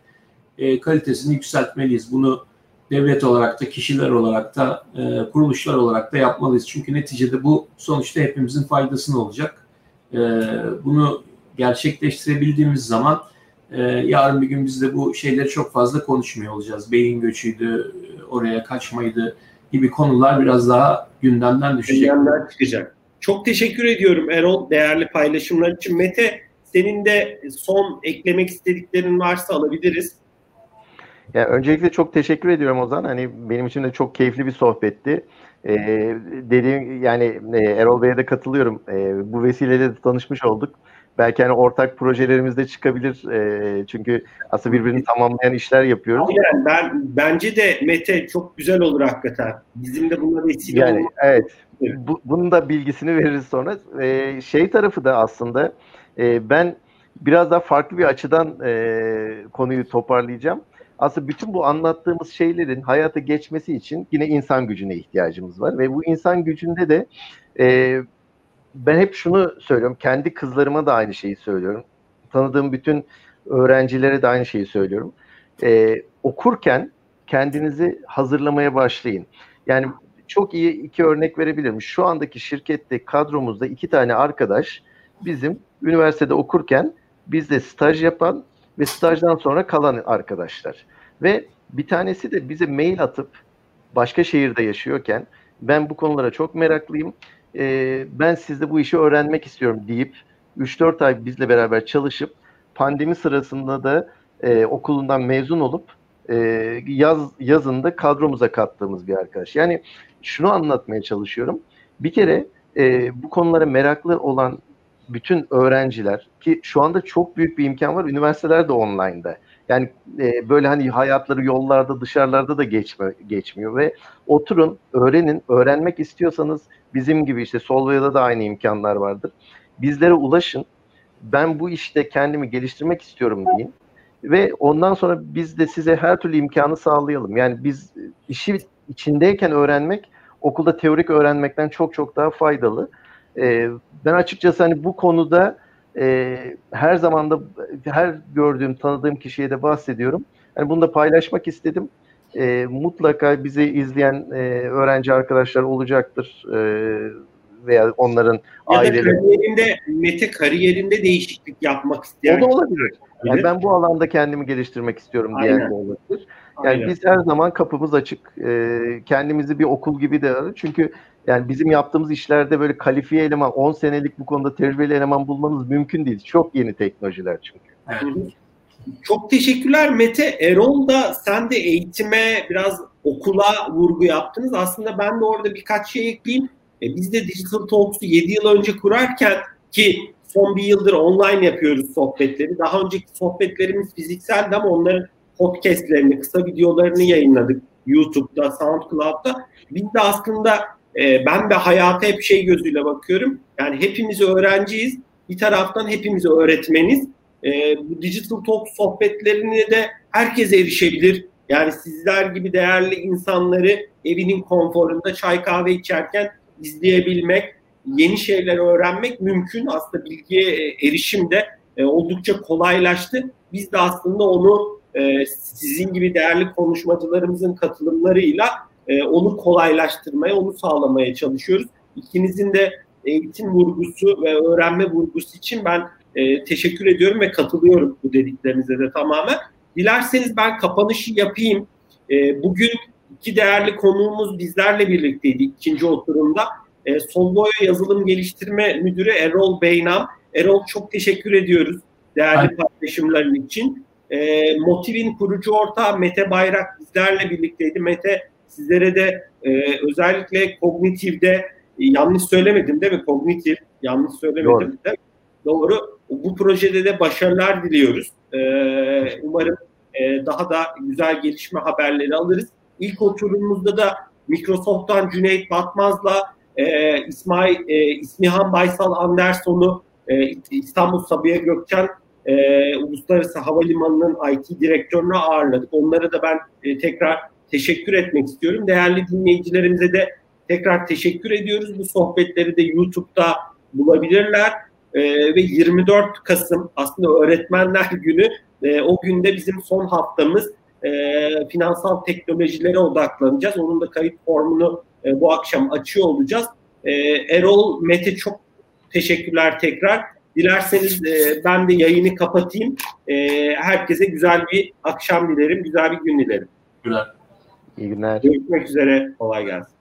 e, kalitesini yükseltmeliyiz. Bunu devlet olarak da, kişiler olarak da, e, kuruluşlar olarak da yapmalıyız. Çünkü neticede bu sonuçta hepimizin faydasını olacak. E, bunu gerçekleştirebildiğimiz zaman e, yarın bir gün biz de bu şeyleri çok fazla konuşmuyor olacağız. Beyin göçüydü, oraya kaçmaydı gibi konular biraz daha gündemden düşecek. Gündemden çıkacak. Çok teşekkür ediyorum Erol değerli paylaşımlar için. Mete senin de son eklemek istediklerin varsa alabiliriz. Ya öncelikle çok teşekkür ediyorum Ozan. Hani benim için de çok keyifli bir sohbetti. Ee, dediğim yani e, Erol Bey'e de katılıyorum. Ee, bu vesileyle de tanışmış olduk. Belki hani ortak projelerimiz de çıkabilir. E, çünkü aslında birbirini tamamlayan işler yapıyoruz. Aynen. Ben bence de Mete çok güzel olur hakikaten. Bizim de buna vesile yani, olmak. Evet. Bu, bunun da bilgisini veririz sonra. E, şey tarafı da aslında e, ben biraz daha farklı bir açıdan e, konuyu toparlayacağım. Aslında bütün bu anlattığımız şeylerin hayata geçmesi için yine insan gücüne ihtiyacımız var ve bu insan gücünde de e, ben hep şunu söylüyorum. Kendi kızlarıma da aynı şeyi söylüyorum. Tanıdığım bütün öğrencilere de aynı şeyi söylüyorum. E, okurken kendinizi hazırlamaya başlayın. Yani çok iyi iki örnek verebilirim. Şu andaki şirkette kadromuzda iki tane arkadaş bizim üniversitede okurken bizde staj yapan ve stajdan sonra kalan arkadaşlar. Ve bir tanesi de bize mail atıp başka şehirde yaşıyorken ben bu konulara çok meraklıyım. Ee, ben sizde bu işi öğrenmek istiyorum deyip 3-4 ay bizle beraber çalışıp pandemi sırasında da e, okulundan mezun olup e, yaz yazında kadromuza kattığımız bir arkadaş. Yani şunu anlatmaya çalışıyorum. Bir kere e, bu konulara meraklı olan bütün öğrenciler ki şu anda çok büyük bir imkan var. Üniversiteler de online'da. Yani e, böyle hani hayatları yollarda dışarılarda da geçme, geçmiyor ve oturun öğrenin öğrenmek istiyorsanız bizim gibi işte Solvaya'da da aynı imkanlar vardır. Bizlere ulaşın. Ben bu işte kendimi geliştirmek istiyorum deyin. Ve ondan sonra biz de size her türlü imkanı sağlayalım. Yani biz işi içindeyken öğrenmek okulda teorik öğrenmekten çok çok daha faydalı. Ee, ben açıkçası hani bu konuda e, her zaman da her gördüğüm, tanıdığım kişiye de bahsediyorum. Yani bunu da paylaşmak istedim. E, mutlaka bizi izleyen e, öğrenci arkadaşlar olacaktır. E, veya onların ya aileleri. kariyerinde, Mete kariyerinde değişiklik yapmak isteyen. O da olabilir. Yani ben bu alanda kendimi geliştirmek istiyorum diyen de olabilir. Yani Aynen. biz her zaman kapımız açık. E, kendimizi bir okul gibi de çünkü yani bizim yaptığımız işlerde böyle kalifiye eleman, 10 senelik bu konuda tecrübeli eleman bulmanız mümkün değil. Çok yeni teknolojiler çünkü. Evet. Çok teşekkürler Mete. Erol da sen de eğitime biraz okula vurgu yaptınız. Aslında ben de orada birkaç şey ekleyeyim. E, biz de Digital Talks'u 7 yıl önce kurarken ki son bir yıldır online yapıyoruz sohbetleri. Daha önceki sohbetlerimiz fizikseldi ama onların podcastlerini, kısa videolarını yayınladık YouTube'da, SoundCloud'da. Biz de aslında e, ben de hayata hep şey gözüyle bakıyorum. Yani hepimiz öğrenciyiz. Bir taraftan hepimiz öğretmeniz. E, bu Digital Talk sohbetlerine de herkes erişebilir. Yani sizler gibi değerli insanları evinin konforunda çay kahve içerken izleyebilmek, yeni şeyler öğrenmek mümkün. Aslında bilgiye e, erişim de e, oldukça kolaylaştı. Biz de aslında onu e, sizin gibi değerli konuşmacılarımızın katılımlarıyla e, onu kolaylaştırmaya, onu sağlamaya çalışıyoruz. İkinizin de eğitim vurgusu ve öğrenme vurgusu için ben e, teşekkür ediyorum ve katılıyorum bu dediklerinize de tamamen. Dilerseniz ben kapanışı yapayım. E, bugün iki değerli konuğumuz bizlerle birlikteydi ikinci oturumda. E, Yazılım Geliştirme Müdürü Erol Beynam. Erol çok teşekkür ediyoruz değerli Aynen. paylaşımların için. E, Motiv'in kurucu ortağı Mete Bayrak bizlerle birlikteydi. Mete sizlere de e, özellikle kognitifde e, yanlış söylemedim değil mi? Kognitif yanlış söylemedim. Doğru. Değil mi? Doğru. Bu projede de başarılar diliyoruz. E, umarım e, daha da güzel gelişme haberleri alırız. İlk oturumumuzda da Microsoft'tan Cüneyt Batmaz'la e, İsmail e, İsmihan Baysal Anderson'u e, İstanbul Sabiha Gökçen e, Uluslararası Havalimanı'nın IT direktörünü ağırladık. Onlara da ben e, tekrar teşekkür etmek istiyorum. Değerli dinleyicilerimize de tekrar teşekkür ediyoruz. Bu sohbetleri de YouTube'da bulabilirler. E, ve 24 Kasım aslında Öğretmenler Günü. E, o günde bizim son haftamız e, finansal teknolojilere odaklanacağız. Onun da kayıt formunu e, bu akşam açıyor olacağız. E, Erol, Mete çok teşekkürler tekrar. Dilerseniz e, ben de yayını kapatayım. E, herkese güzel bir akşam dilerim, güzel bir gün dilerim. Güzel. İyi günler. Görüşmek üzere. Kolay gelsin.